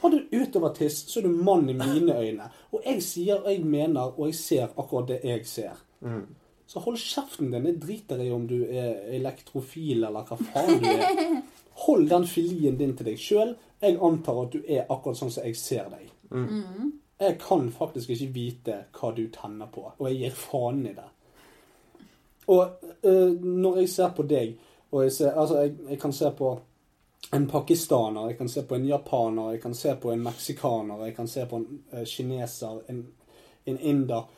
Har du utovertiss, så er du mann i mine øyne. Og jeg sier, og jeg mener, og jeg ser akkurat det jeg ser. Mm. Så hold kjeften din. Jeg driter i om du er elektrofil eller hva faen du er. Hold den filien din til deg sjøl. Jeg antar at du er akkurat sånn som jeg ser deg. Jeg kan faktisk ikke vite hva du tenner på, og jeg gir faen i det. Og uh, når jeg ser på deg, og jeg, ser, altså, jeg, jeg kan se på en pakistaner, jeg kan se på en japaner, jeg kan se på en meksikaner, jeg kan se på en uh, kineser, en, en inder.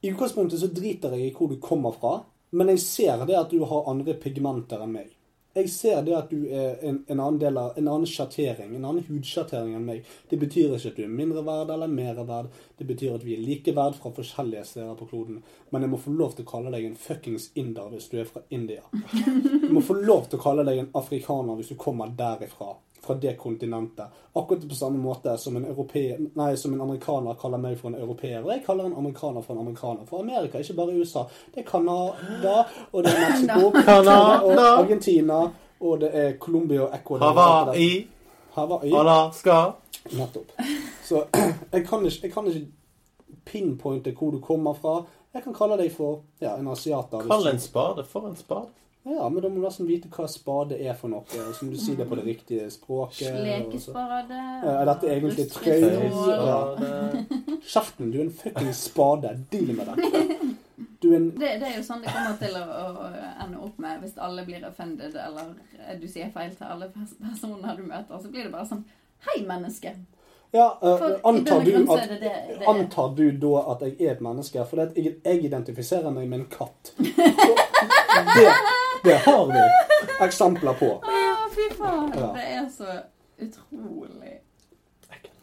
I utgangspunktet så driter jeg i hvor du kommer fra, men jeg ser det at du har andre pigmenter enn meg. Jeg ser det at du er en, en annen del av, en annen sjattering, en annen hudsjattering enn meg. Det betyr ikke at du er mindre verd eller mer verd. Det betyr at vi er like verd fra forskjellige steder på kloden. Men jeg må få lov til å kalle deg en fuckings inder hvis du er fra India. Jeg må få lov til å kalle deg en afrikaner hvis du kommer derifra. Fra det kontinentet. Akkurat på samme måte som en, europeer, nei, som en amerikaner kaller meg for en europeer. Og jeg kaller en amerikaner for en amerikaner. For Amerika, ikke bare USA. Det er Canada, og det er Mexico, Canada. og Argentina, og det er Colombia og Ecuador. Hawaii, Hawaii. Alaska Nettopp. Så jeg kan ikke, jeg kan ikke pinpointe hvor du kommer fra. Jeg kan kalle deg for ja, en asiater. Kall en spade for en spade. Ja, men da må du nesten vite hva spade er for noe. og Så må du si det på det riktige språket. Slekespade. Ja, er dette egentlig trøye? Kjeften, du er en fuckings spade. Deal med det. Du en Det, det er jo sånn det kommer til å, å ende opp med hvis alle blir offended, eller du sier feil til alle personer du møter. Så blir det bare sånn Hei, menneske. Ja, uh, antar, du at, er det det er. antar du da at jeg er et menneske? For jeg, jeg identifiserer meg med en katt. Det, det har vi eksempler på. Å, fy faen. Ja. Det er så utrolig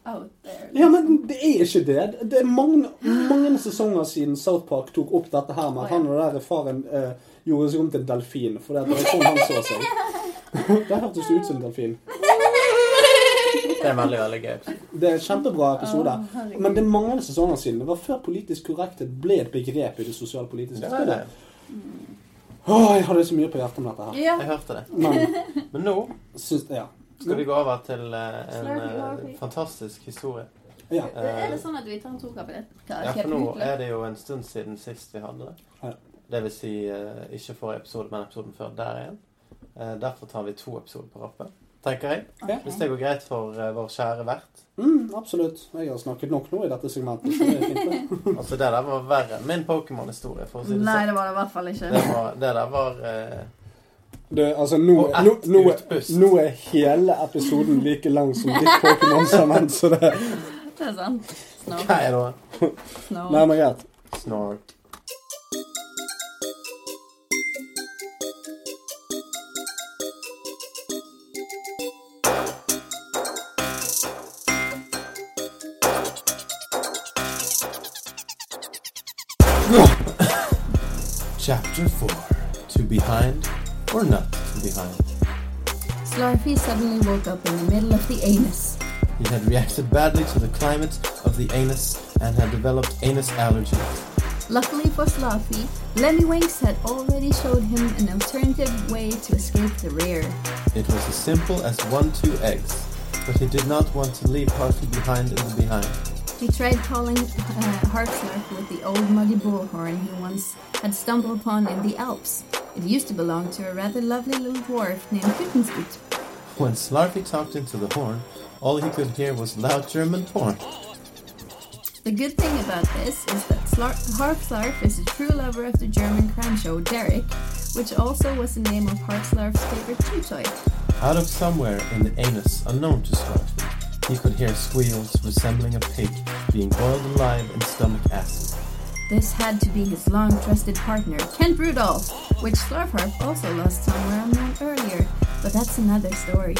out there. Ja, men det er ikke det. Det er mange, mange sesonger siden South Park tok opp dette her med at han og der faren uh, gjorde seg om til en delfin. For det var sånn han så seg. Det hørtes ut som en delfin. Det er en veldig, veldig gøy. Det er en kjempebra episode. Men det er mange sesonger siden. Det var før politisk korrekthet ble et begrep i det sosialpolitiske Det spillet. Åh, jeg hadde så mye på hjertet med dette her. Ja. Jeg hørte det. Men Men nå syns, ja. skal vi gå over til eh, en eh, fantastisk historie. ja. Er det sånn at vi tar to kapitler? Ja, for nå er det jo en stund siden sist vi hadde det. Ja. Det vil si eh, ikke forrige episode, men episoden før der igjen. Eh, derfor tar vi to episoder på rappen, tenker jeg. Okay. Hvis det går greit for uh, vår kjære vert. Mm, absolutt. Jeg har snakket nok nå i dette segmentet. Så det er fint. det. Altså, det der var verre enn min Pokémon-historie, for å si det Nei, sånn. det var det i hvert fall ikke. Det, var, det der var uh, Det, altså, nå, Og ett nå, nå, er- nå er hele episoden like lang som ditt Pokémon-segment, så det Det er sant. Hva er det? Snort. Nei, men greit. Snort. Chapter 4 To Behind or Not to Behind. Slurpee suddenly woke up in the middle of the anus. He had reacted badly to the climate of the anus and had developed anus allergies. Luckily for Slurpee, Lemmy Winks had already showed him an alternative way to escape the rear. It was as simple as one, two eggs, but he did not want to leave Harvey behind in the behind. He tried calling uh, Harpslark with the old muddy bullhorn he once had stumbled upon in the Alps. It used to belong to a rather lovely little dwarf named Kuttensgut. When Slarfy talked into the horn, all he could hear was loud German porn. The good thing about this is that Slar- Harpslarf is a true lover of the German crime show Derek, which also was the name of Harpslarf's favorite chew toy. Out of somewhere in the anus unknown to Slarfy, he could hear squeals resembling a pig being boiled alive in stomach acid. This had to be his long trusted partner, Kent Rudolph, which Slarfarf also lost somewhere unknown earlier, but that's another story.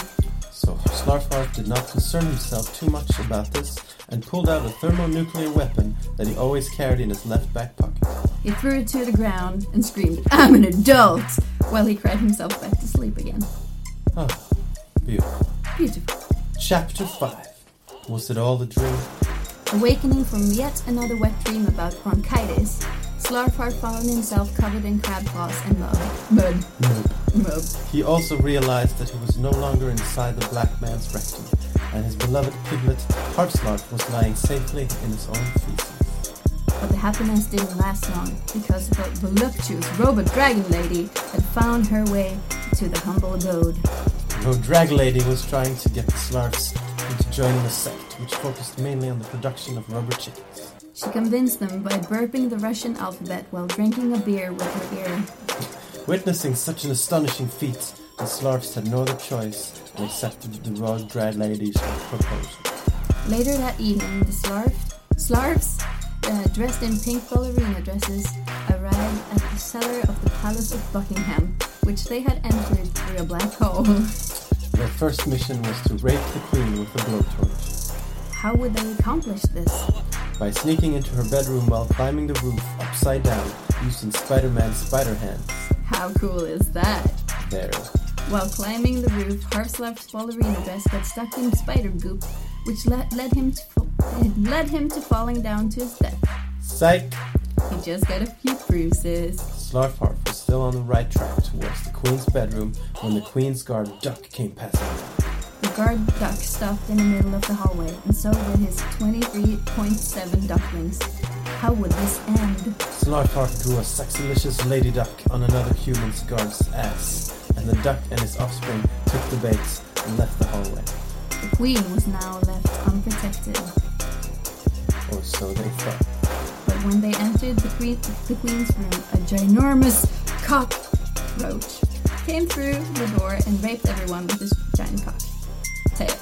So Slarfarf did not concern himself too much about this and pulled out a thermonuclear weapon that he always carried in his left back pocket. He threw it to the ground and screamed, I'm an adult! while he cried himself back to sleep again. Ah, beautiful. Beautiful. Chapter 5. Was it all a dream? Awakening from yet another wet dream about bronchitis, Slarfar found himself covered in crab claws and mud. Mud. Nope. Mud. He also realized that he was no longer inside the black man's rectum, and his beloved piglet, Harpslark, was lying safely in his own feces. But the happiness didn't last long, because the voluptuous robot dragon lady had found her way to the humble abode. The drag lady was trying to get the Slarfs into joining a sect which focused mainly on the production of rubber chickens. She convinced them by burping the Russian alphabet while drinking a beer with her ear. Witnessing such an astonishing feat, the Slarfs had no other choice and accepted the raw drag lady's proposal. Later that evening, the Slarf, Slarfs, uh, dressed in pink ballerina dresses, arrived at the cellar of the Palace of Buckingham, which they had entered through a black hole. Their first mission was to rape the queen with a blowtorch. How would they accomplish this? By sneaking into her bedroom while climbing the roof upside down using Spider-Man's spider hands. How cool is that? There. While climbing the roof, Harpslarf's ballerina dress got stuck in spider goop, which led, led him to it led him to falling down to his death. Psych! He just got a few bruises. Slarfarf was still on the right track towards the queen's bedroom when the queen's guard duck came passing by. The guard duck stopped in the middle of the hallway, and so did his 23.7 ducklings. How would this end? Slarfarf drew a sexylicious lady duck on another human's guard's ass, and the duck and his offspring took the bait and left the hallway. The queen was now left unprotected. Or so they thought. But when they entered the, queen, the queen's room, a ginormous cockroach came through the door and raped everyone with his giant cock. Tail.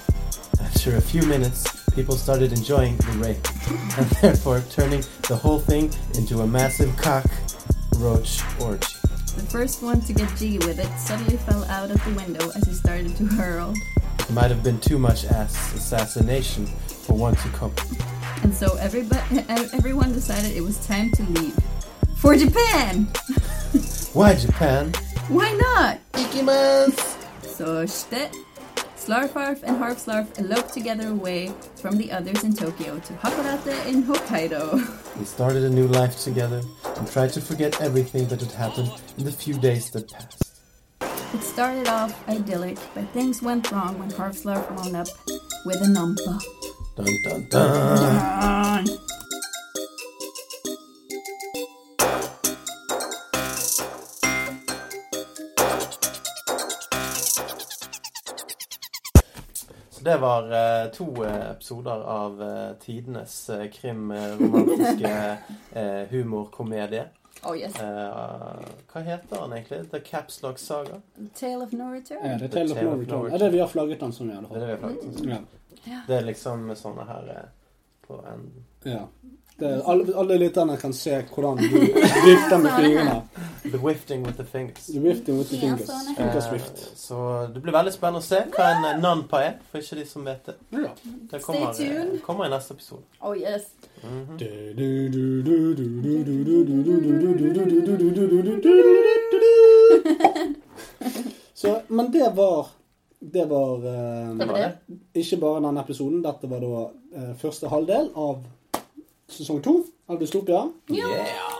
After a few minutes, people started enjoying the rape, and therefore turning the whole thing into a massive cockroach orgy. The first one to get jiggy with it suddenly fell out of the window as he started to hurl. It might have been too much ass assassination for one to cope. And so everybody, everyone decided it was time to leave. For Japan! Why Japan? Why not? Ikimas! So shite. Slarfarf and Harpslarf eloped together away from the others in Tokyo to Hakodate in Hokkaido. We started a new life together and tried to forget everything that had happened in the few days that passed. It started off idyllic, but things went wrong when Harpslarf wound up with a numpa. Dun dun dun! Så det var eh, to eh, episoder av eh, tidenes eh, krim-romantiske eh, humorkomedie. Oh yes. uh, hva heter han egentlig? The Caps Lock Saga? Tale of no return. Ja, det er Tale of No Return. Er det vi har flagget den som i alle Det er fall? det Ja. Det er liksom sånne her eh, på en ja. Det er, alle, alle lytterne kan se hvordan du vifter med fingrene. The Wifting with the Fingers. The Wifting with the Ja, fingers. sånn er Fingers Eh, så det blir veldig spennende å se hva en eh, nanpa er, for ikke de som vet det. Ja. Det kommer, Stay tuned. eh, kommer i neste episode. Oh yes. Mhm. Så, men det var Det var eh, Det var det. ikke bare denne episoden. Dette var da eh, første halvdel av sesong to av Dystopia.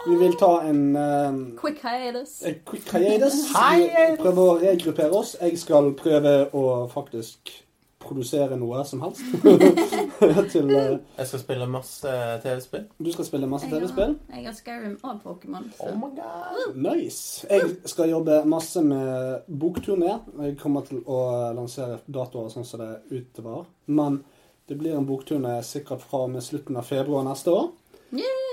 Vi vil ta en, um, Quick hiatus. en quick hiatus. Vi prøver å regruppere oss. Jeg skal prøve å faktisk produsere noe som helst. til, uh, Jeg skal spille masse TV-spill. du skal spille masse TV-spill. Jeg har Skyrim og Pokémon. Oh my god. Nice. Jeg skal jobbe masse med bokturné. Jeg kommer til å lansere datoer sånn som det utover. Men det blir en bokturné sikkert fra og med slutten av februar neste år.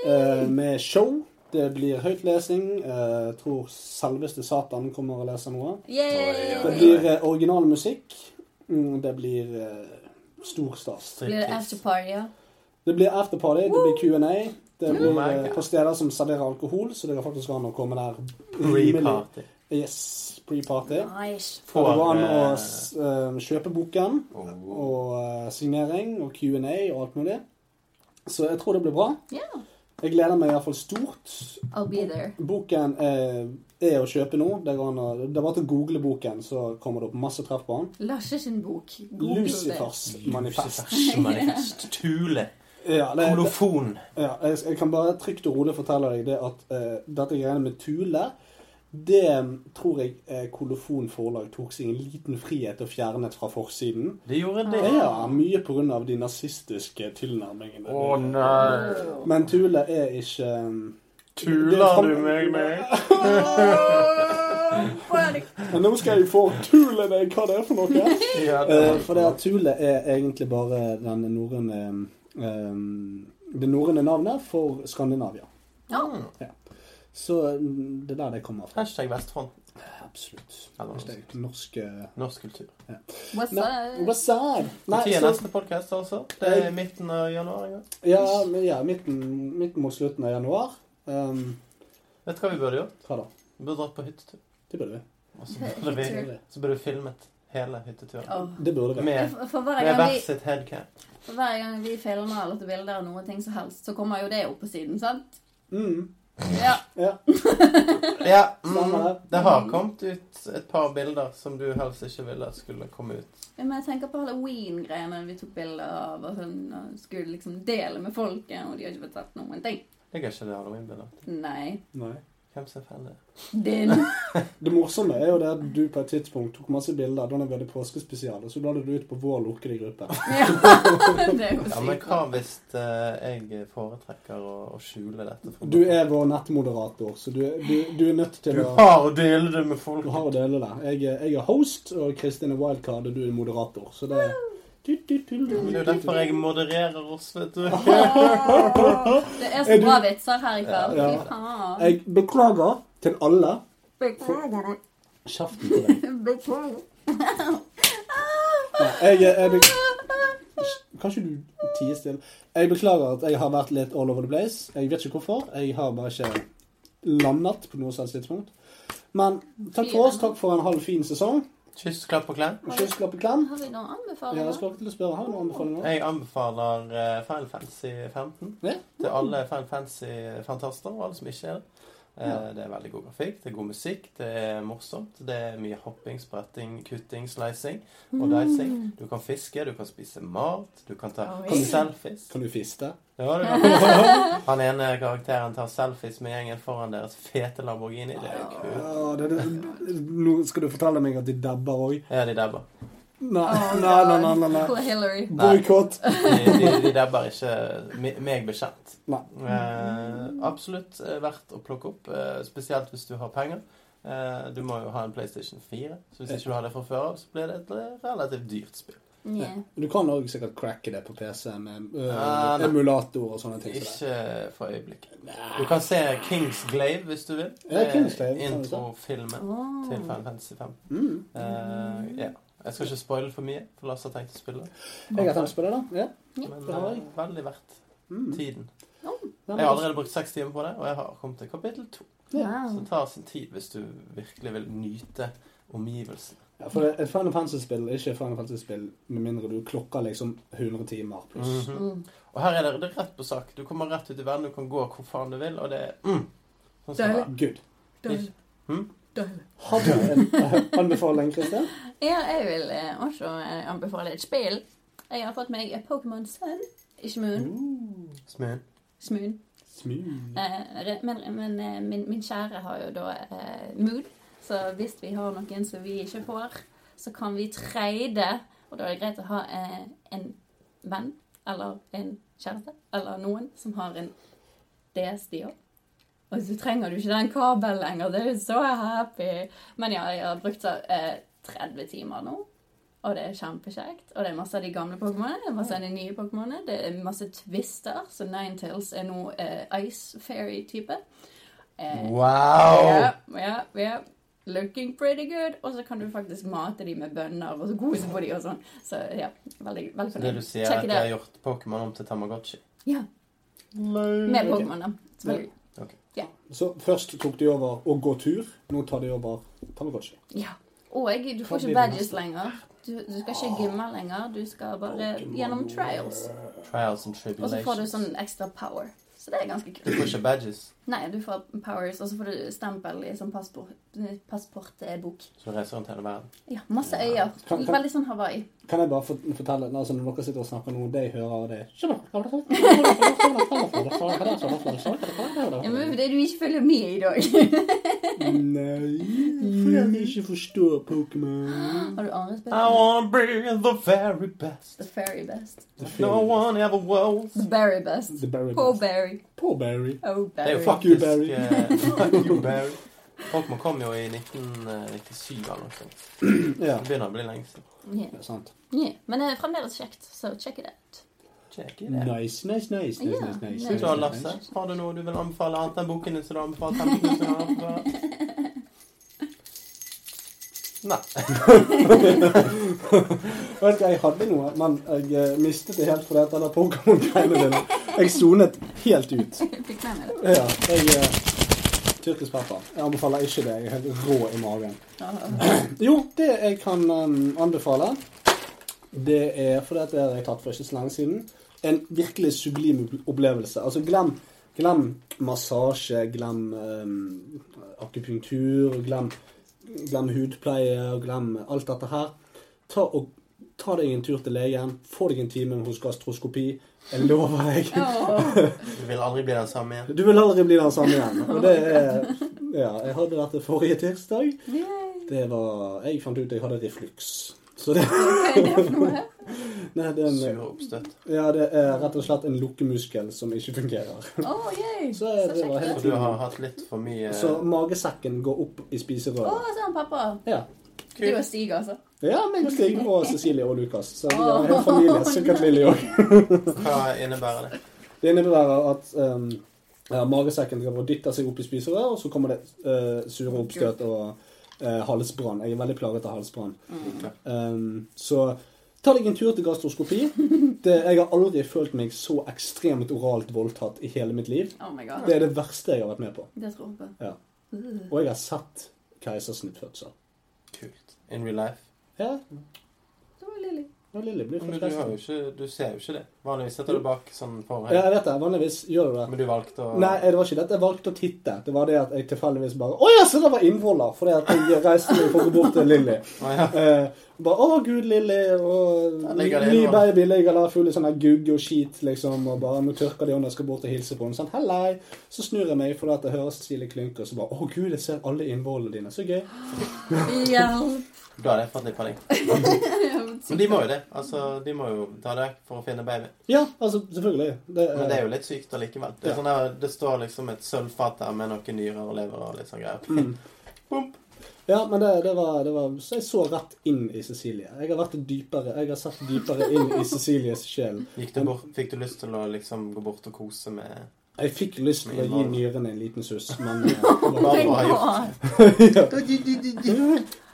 Eh, med show. Det blir høytlesing. Eh, tror selveste Satan kommer og leser noe. Yay! Det blir eh, original musikk. Mm, Det blir eh, stor stas. Blir det afterparty, ja? Det blir afterparty, det blir Q&A. Det Oh blir eh, på steder som serverer alkohol, så det går faktisk kan komme der rimelig- Pre-party. Yes, pre-party. Nice. Og det går an å eh, eh, kjøpe boken, oh. og eh, signering, og Q&A og alt mulig. Så jeg tror det blir bra. Yeah. Jeg gleder meg iallfall stort. I'll be there. Boken er, er å kjøpe nå. Det, går an å, det er bare til å google boken, så kommer det opp masse treff på den. Lasse sin bok. Google det. Lucifers manifest. Lucifers manifest. Tule. Ja, det, det, Kolofon. ja, jeg, jeg kan bare trygt og rolig fortelle deg det at uh, dette greiene med Tule det tror jeg eh, Kolofon forlag tok seg en liten frihet og fjernet fra forsiden. Det gjorde det. Ja, mye pga. de nazistiske tilnærmingene. Å nei. Men Tule er ikke er Tuler du meg med? Men nå skal jeg få Tule deg hva det er for noe. Ja, Eh, for det at Tule er egentlig bare den norrøne um, Det norrøne navnet for Skandinavia. Ja. Ja. Så mm, det er der det kommer fra. Hashtag Vestfront. Absolutt. Hashtag Norsk Norsk kultur. What's Nei, up? What's up? Nei, Når er neste podkast, altså? Det er midten av januar en gang. ja, ja, midten, midten mot slutten av januar. Um, Vet du hva vi burde gjort? hva da? Vi burde dratt på hyttetur. Det burde vi. Og så burde vi, så burde vi filmet hele hytteturen. Oh. Det burde vi. Med, med hvert sitt headcap. for hver gang vi filmer eller tar bilder av noen ting som helst, så kommer jo det opp på siden, sant? Mm, Ja. ja. Ja, mm, det. har kommet ut et par bilder som du helst ikke ville skulle komme ut. Ja, Men jeg tenker på halloween-greiene vi tok bilder av, og sånn, og skulle liksom dele med folket, og de har ikke fått sett noen ting. Jeg har ikke det halloween-bildet. Nei. Nei. Hvem som er fan det? Det morsomme er jo det at du på et tidspunkt tok masse bilder da vi var påskespesial, og så la du det ut på vår lukkede gruppe. Ja. Det er jo Ja, men hva hvis eh, jeg foretrekker å, å skjule dette? for Du er vår nettmoderator, så du, du, du er nødt til Du å har å dele det med folk. Du har å dele det. Jeg, er- jeg er host, og Kristin er wildcard, og du er moderator. Så det Det er jo derfor jeg modererer oss, vet du. Det er så Er du- bra vitser her i kveld. Ja. Fy faen. Jeg beklager til alle. Beklager. Kjeften på deg. Beklager. Ja, jeg, jeg, be- Kan ikke du tie stille? Jeg beklager at jeg har vært litt all over the place. Jeg vet ikke hvorfor. Jeg har bare ikke landet på noe som helst tidspunkt. Men takk for oss. Takk for en halv fin sesong. Kyss, klapp og klem. Kyss, klapp og klem. Har vi noen Ja, jeg anbefalinger? skal til å spørre. Har vi noen anbefalinger? Jeg anbefaler uh, Final Fantasy 15 Ja. til alle Final Fantasy-fantaster, og alle som ikke er det. Eh, Det er veldig god grafikk, det er god musikk, det er morsomt. Det er mye hopping, spretting, kutting, slicing og dicing. Du kan fiske, du kan spise mat, du kan ta Oi. selfies. Kan du fiste? Ja, du kan. Han ene karakteren tar selfies med gjengen foran deres fete Lamborghini. Det er jo kult. Ja, det, det, nå skal du fortelle meg at de dabber òg. Ja, de dabber. Nei, Oh, nei, nei. nei, nei, nei. Hillary. Boikott. De, de, de dabber ikke meg bekjent. Nei. Eh, absolutt eh, verdt å plukke opp, eh, spesielt hvis du har penger. Eh, du må jo ha en PlayStation 4, så hvis ikke du har det fra før av, så blir det et eh, relativt dyrt spill. Yeah. Du kan òg sikkert cracke det på PC med øh, Ah, emulator og sånne ting. Ikke for øyeblikket. Du kan se Kingsglaive hvis du vil. Ja, er Kingsglaive, kan du. Introfilmen oh. til Final Fantasy 5. Mm. Uh, ja. Jeg skal ikke spoile for mye, for Lars har tenkt å spille. Jeg har tenkt å det, da. Ja. Men det har eh, veldig verdt Mm. tiden. Jeg har allerede brukt seks timer på det, og jeg har kommet til kapittel to. Så det tar sin tid hvis du virkelig vil nyte omgivelsene. Ja, for et Final Fantasy-spill er ikke et Final Fantasy-spill med mindre du klokker liksom 100 timer pluss. Mhm. Mm. Og her er det, det er rett på sak. Du kommer rett ut i verden, du kan gå hvor faen du vil, og det er mm, sånn som det er. Good. Deilig. Hm? Deilig. Har du en eh, anbefaling, Kristin? Ja, jeg vil eh, også eh, anbefale et spill. Jeg har fått meg Pokémon Sun. Ikke Moon. Smoon. Smooth. Eh, men men min, min kjære har jo da eh, Moon, så hvis vi har noen som vi ikke får, så kan vi trade Og da er det greit å ha eh, en venn eller en kjæreste eller noen som har en DS, de òg. Og så trenger du ikke den kabelen lenger. Det er så happy. Men ja, jeg har brukt eh, 30 timer nå. Og det er kjempekjekt. Og det er masse av de gamle Pokémonene. Det er masse av de nye Pokémonene. Det er masse twister. Så Ninetales er nå eh, Ice Fairy-type. Eh, Wow! ja, ja, ja. Looking pretty good. Og så kan du faktisk mate dem med bønner og så kose på dem og sånn. Så ja, veldig, veldig Så det du sier, er at de har gjort Pokémon om til Tamagotchi? Ja, med Pokémon, da. Selvfølgelig. Så først tok de over å gå tur. Nå tar de over Tamagotchi. Ja. Og du får ikke badges lenger. Du, du skal ikke gymme lenger. Du skal bare gjennom trials. Trials and Og så får du sånn ekstra power. Så det er ganske kult. Du får ikke badges, Nei, du får powers, og så får du stempel i sånn passport, passportbok. så du reiser rundt hele verden. Ja, masse øyer. Kan- kan- Veldig sånn Hawaii. Kan jeg bare fort- fortelle altså Når dere sitter og snakker nå, det jeg hører, det Ja, men fordi du ikke følger med i dag. Nei, fordi jeg ikke forstår Pokémon. Har du andre spørsmål? I wanna be the very best. The very best. No one ever was. The very best. The Berry Poor Best. Poor Berry. Oh, Det er jo Barry. Fuck you, Barry. eh, Fuck you, Barry. Pokémon kom jo i 1997 eller noe sånt. Ja, Det begynner å bli lenge siden. Yeah. det er sant. Yeah. Men det er fremdeles kjekt, så check it out. Check it out. Nice, nice, nice. nice, Ja, nice, nice, nice. Du da, Lasse, har du noe du vil anbefale annet enn boken din som du har anbefalt 15 000 ganger? Nei. Vet du, jeg hadde noe, men jeg eh, mistet det helt fordi at denne Pokémon-greiene dine Jeg sonet helt ut. Fikk med meg det. Ja, jeg eh, Tyrkisk pepper. Jeg anbefaler ikke det. Jeg er helt rå i magen. Jo, det jeg kan um, anbefale, det er fordi at det har jeg tatt for ikke så lenge siden. En virkelig sublim opplevelse. Altså, glem, glem massasje, glem um, akupunktur, glem, glem hudpleie, og glem alt dette her. Ta, og, ta deg en tur til legen. Få deg en time hos gastroskopi. Jeg lover deg. Du vil aldri bli den samme igjen. Du vil aldri bli den samme igjen. Og det er Ja, jeg hadde dette forrige tirsdag. Det var Jeg fant ut jeg hadde refluks. Så det er det? Nei, det er, en, Sur oppstøt. ja, det er rett og slett en lukkemuskel som ikke fungerer. Oh, yay. Så Så det var helt Og du har hatt litt for mye Så magesekken går opp i Å, oh, sånn pappa. Ja. Du og Stig, altså. Ja, meg Stig og Cecilie og Lukas. Så vi har en hel familie. Sikkert Lilly òg. Hva innebærer det? Det innebærer at um, ja, magesekken driver og dytter seg opp i spiserøret, og så kommer det uh, sure oppstøt og uh, halsbrann. Jeg er veldig plaget av halsbrann. Um, så ta deg en tur til gastroskopi. Det, jeg har aldri følt meg så ekstremt oralt voldtatt i hele mitt liv. Oh my god. Det er det verste jeg har vært med på. Det tror jeg på. Ja. Og jeg har sett keisersnittfødsel. Kult. In real life. Ja, Det var Lilly. og Lilly blir Men du, har jo ikke, du ser jo ikke det. Vanligvis sitter du bak sånn Ja, jeg vet det. Vanligvis gjør du det. Men du valgte å Nei, det var ikke det jeg valgte å titte. Det var det at jeg tilfeldigvis bare Å ja, så det var innvoller! Fordi at jeg reiste meg for å gå bort til Lilly. Å, ja. Eh, bare Å, gud, Lilly, og ny ny baby ligger der full i sånn gugg og skit, liksom. Og bare Nå tørker de hånda, skal bort og hilse på henne. Sånn, hellei. Så snur jeg meg fordi at jeg hører Cecilie klynke, og så bare Å, gud, jeg ser alle innvollene dine. Så gøy. Hjelp. Da hadde jeg fått litt panikk. Men de må jo det. Altså, de må jo ta det for å finne baby. Ja, altså, selvfølgelig. Det, Men det er jo litt sykt allikevel. Det, Ja. sånn der, det står liksom et sølvfat der med noen nyrer og lever og litt sånn greier. Mm. Ja, men det, det, var, det var Så jeg så rett inn i Cecilie. Jeg har vært dypere Jeg har sett dypere inn i Cecilies sjel. Gikk du bort, fikk du lyst til å liksom gå bort og kose med Jeg fikk lyst til å gi nyrene en liten suss, men uh, Bare Oh for å ha my gjort ja.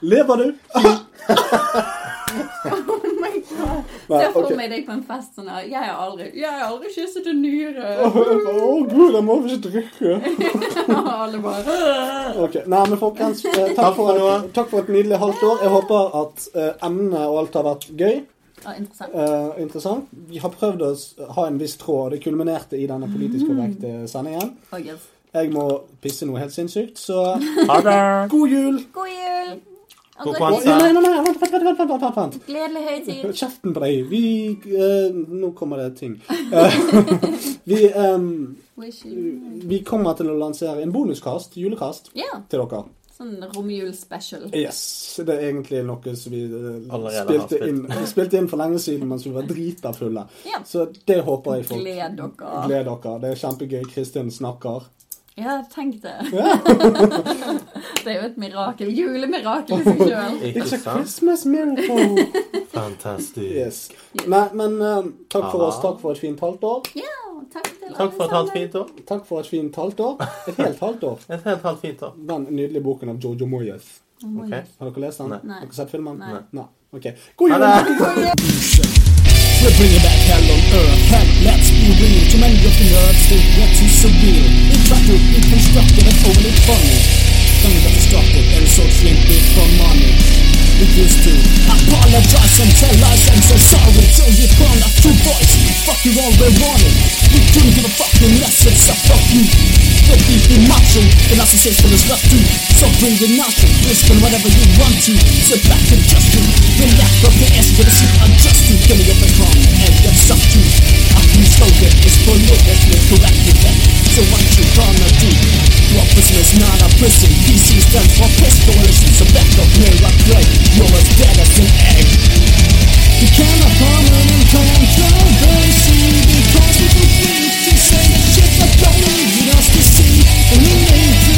Lever du? Oh my god. Nei, Se for meg deg på en fest sånn her. Jeg har aldri, jeg har aldri kysset en nyre. Å, gud, jeg må ikke drikke. Alle bare Ok, Nei, men folkens, eh, takk, for et, takk for et nydelig halvt år. Jeg håper at eh, emnet og alt har vært gøy. Ah, interessant. eh, interessant. Vi har prøvd å s- ha en viss tråd, det kulminerte i denne politisk korrekte sendingen. Oh, yes. Jeg må pisse noe helt sinnssykt, så God jul! God jul! God godt Nei, nei, nei, vent, vent, vent, vent, vent, vent. Gledelig høytid. Kjeften på deg. Vi eh, Nå kommer det ting. Eh, vi, em, vi kommer til å lansere en bonuskast, julekast, yeah. til dere. Sånn romjul-special. Yes, det er egentlig noe som vi eh, spilte spilt. inn, spilte inn for lenge siden mens vi var drita fulle. Ja. Så det håper jeg folk Gled dere. Gled dere. Det er kjempegøy. Kristin snakker. Ja, tenk det. det er jo et mirakel. Julemirakel i seg sjøl. Ikke sant? Christmas miracle. Fantastisk. Yes. Nei, men uh, takk for oss. Takk for et fint halvt år. Ja, takk til Takk for et halvt fint år. Takk for et fint halvt år. Et helt halvt år. Et helt halvt fint år. Den nydelige boken av Jojo Moyes. Okay. Har dere lest den? Nei. Har dere sett filmen? Nei. Ok. God jul! Ha det! We're bringing back hell on earth. Hell, let's be real. Too many of the nerds think we're too surreal. Overly funny. We got distracted and so shrink for money. We used to apologize and tell lies and say sorry till you call like two boys. Fuck you all we wanted. We couldn't give a fuck unless it's a fuck you. The beefy macho, the narcissist is left to. So bring the nothing, and whatever you want to. Sit back and just do. Relax from the ass to the seat, adjust to. Give me up and come and get stuff to. New slogan is politically correct with that. So what you gonna do? Democracy is not a prison. PC stands for Peace Coalition. So back up, may I pray. You're as dead as an egg. You cannot permanent controversy because we don't need to say the shit that don't need us to see. And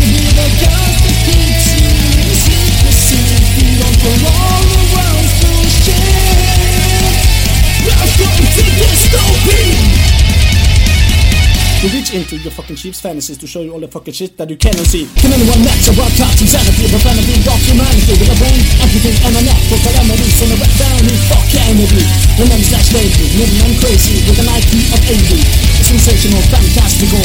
your fucking sheep's fantasies to show you all the fucking shit that you cannot see. Can anyone match a wild card insanity, profanity, dark humanity with a brain, everything and a knack for calamities and a down who fuck Kennedy. The name slash lady, living and crazy with an IQ of 80. Sensational, fantastical.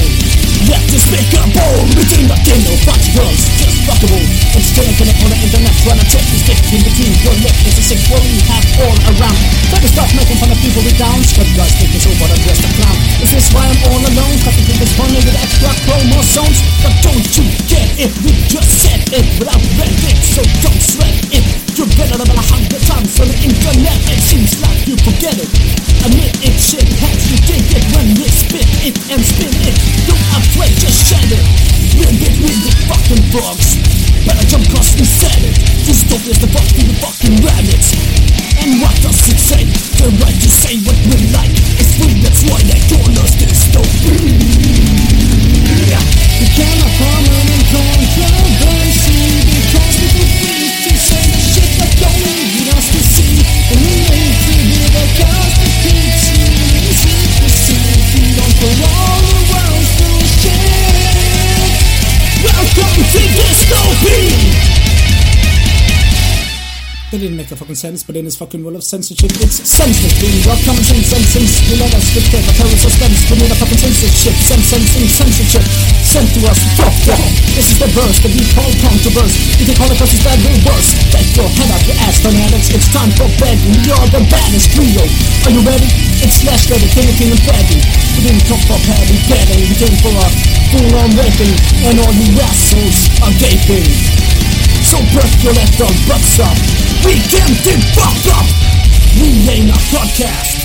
Yet despicable, between the king of fuck girls, just fuckable. Entertaining connect on the internet, trying to check the stick in between your lip is a sick what we have all around. Try to stop making fun of people with downs, but guys think it's over, I'm just a clown. Is this why I'm all alone? Cause think it's funny with extra chromosomes? But don't you get it? We just said it without it, so don't sweat it. You're better than a hundred times on the internet. It seems like you forget it. Admit it, shit hacks. You dig it when we spit it and spin it. Don't afraid, just shed it. Wind it with the fucking frogs. Better jump cause we said it. Dystopia's the fuck the fucking rabbits. And what does it say? The right to say what we like. It's free, that's why they call us dystopia. We cannot permanent controversy to dystopia. That didn't make a fucking sense, but in this fucking world of censorship, it's senseless. We got common sense and sense. We let us dictate the terror suspense. We need a fucking censorship, sense, sensing, censorship. Sent to us, fuck that. This is the verse that we call controverse. You can call it versus bad reverse. Take your head out your ass, fanatics. It's time for bed. We are the baddest trio. Are you ready? It's Slash Ready, King and Freddy. We didn't come for padding, padding. We came for a full-on raping. And all you assholes are gaping. So breath your left on butts up. We the fuck up. We ain't a podcast.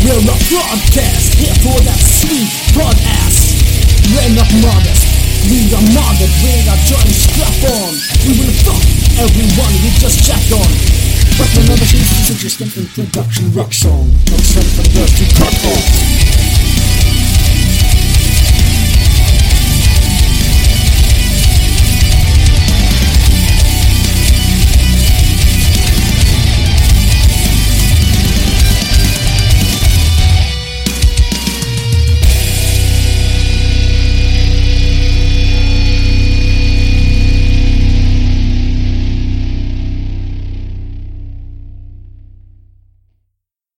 We're a broadcast. Here for that sweet broad ass. We're not modest. We are modded. We are joined strap on. We will fuck everyone we just chat on. But remember, this is just an introduction rock song. Not the girls to cut off.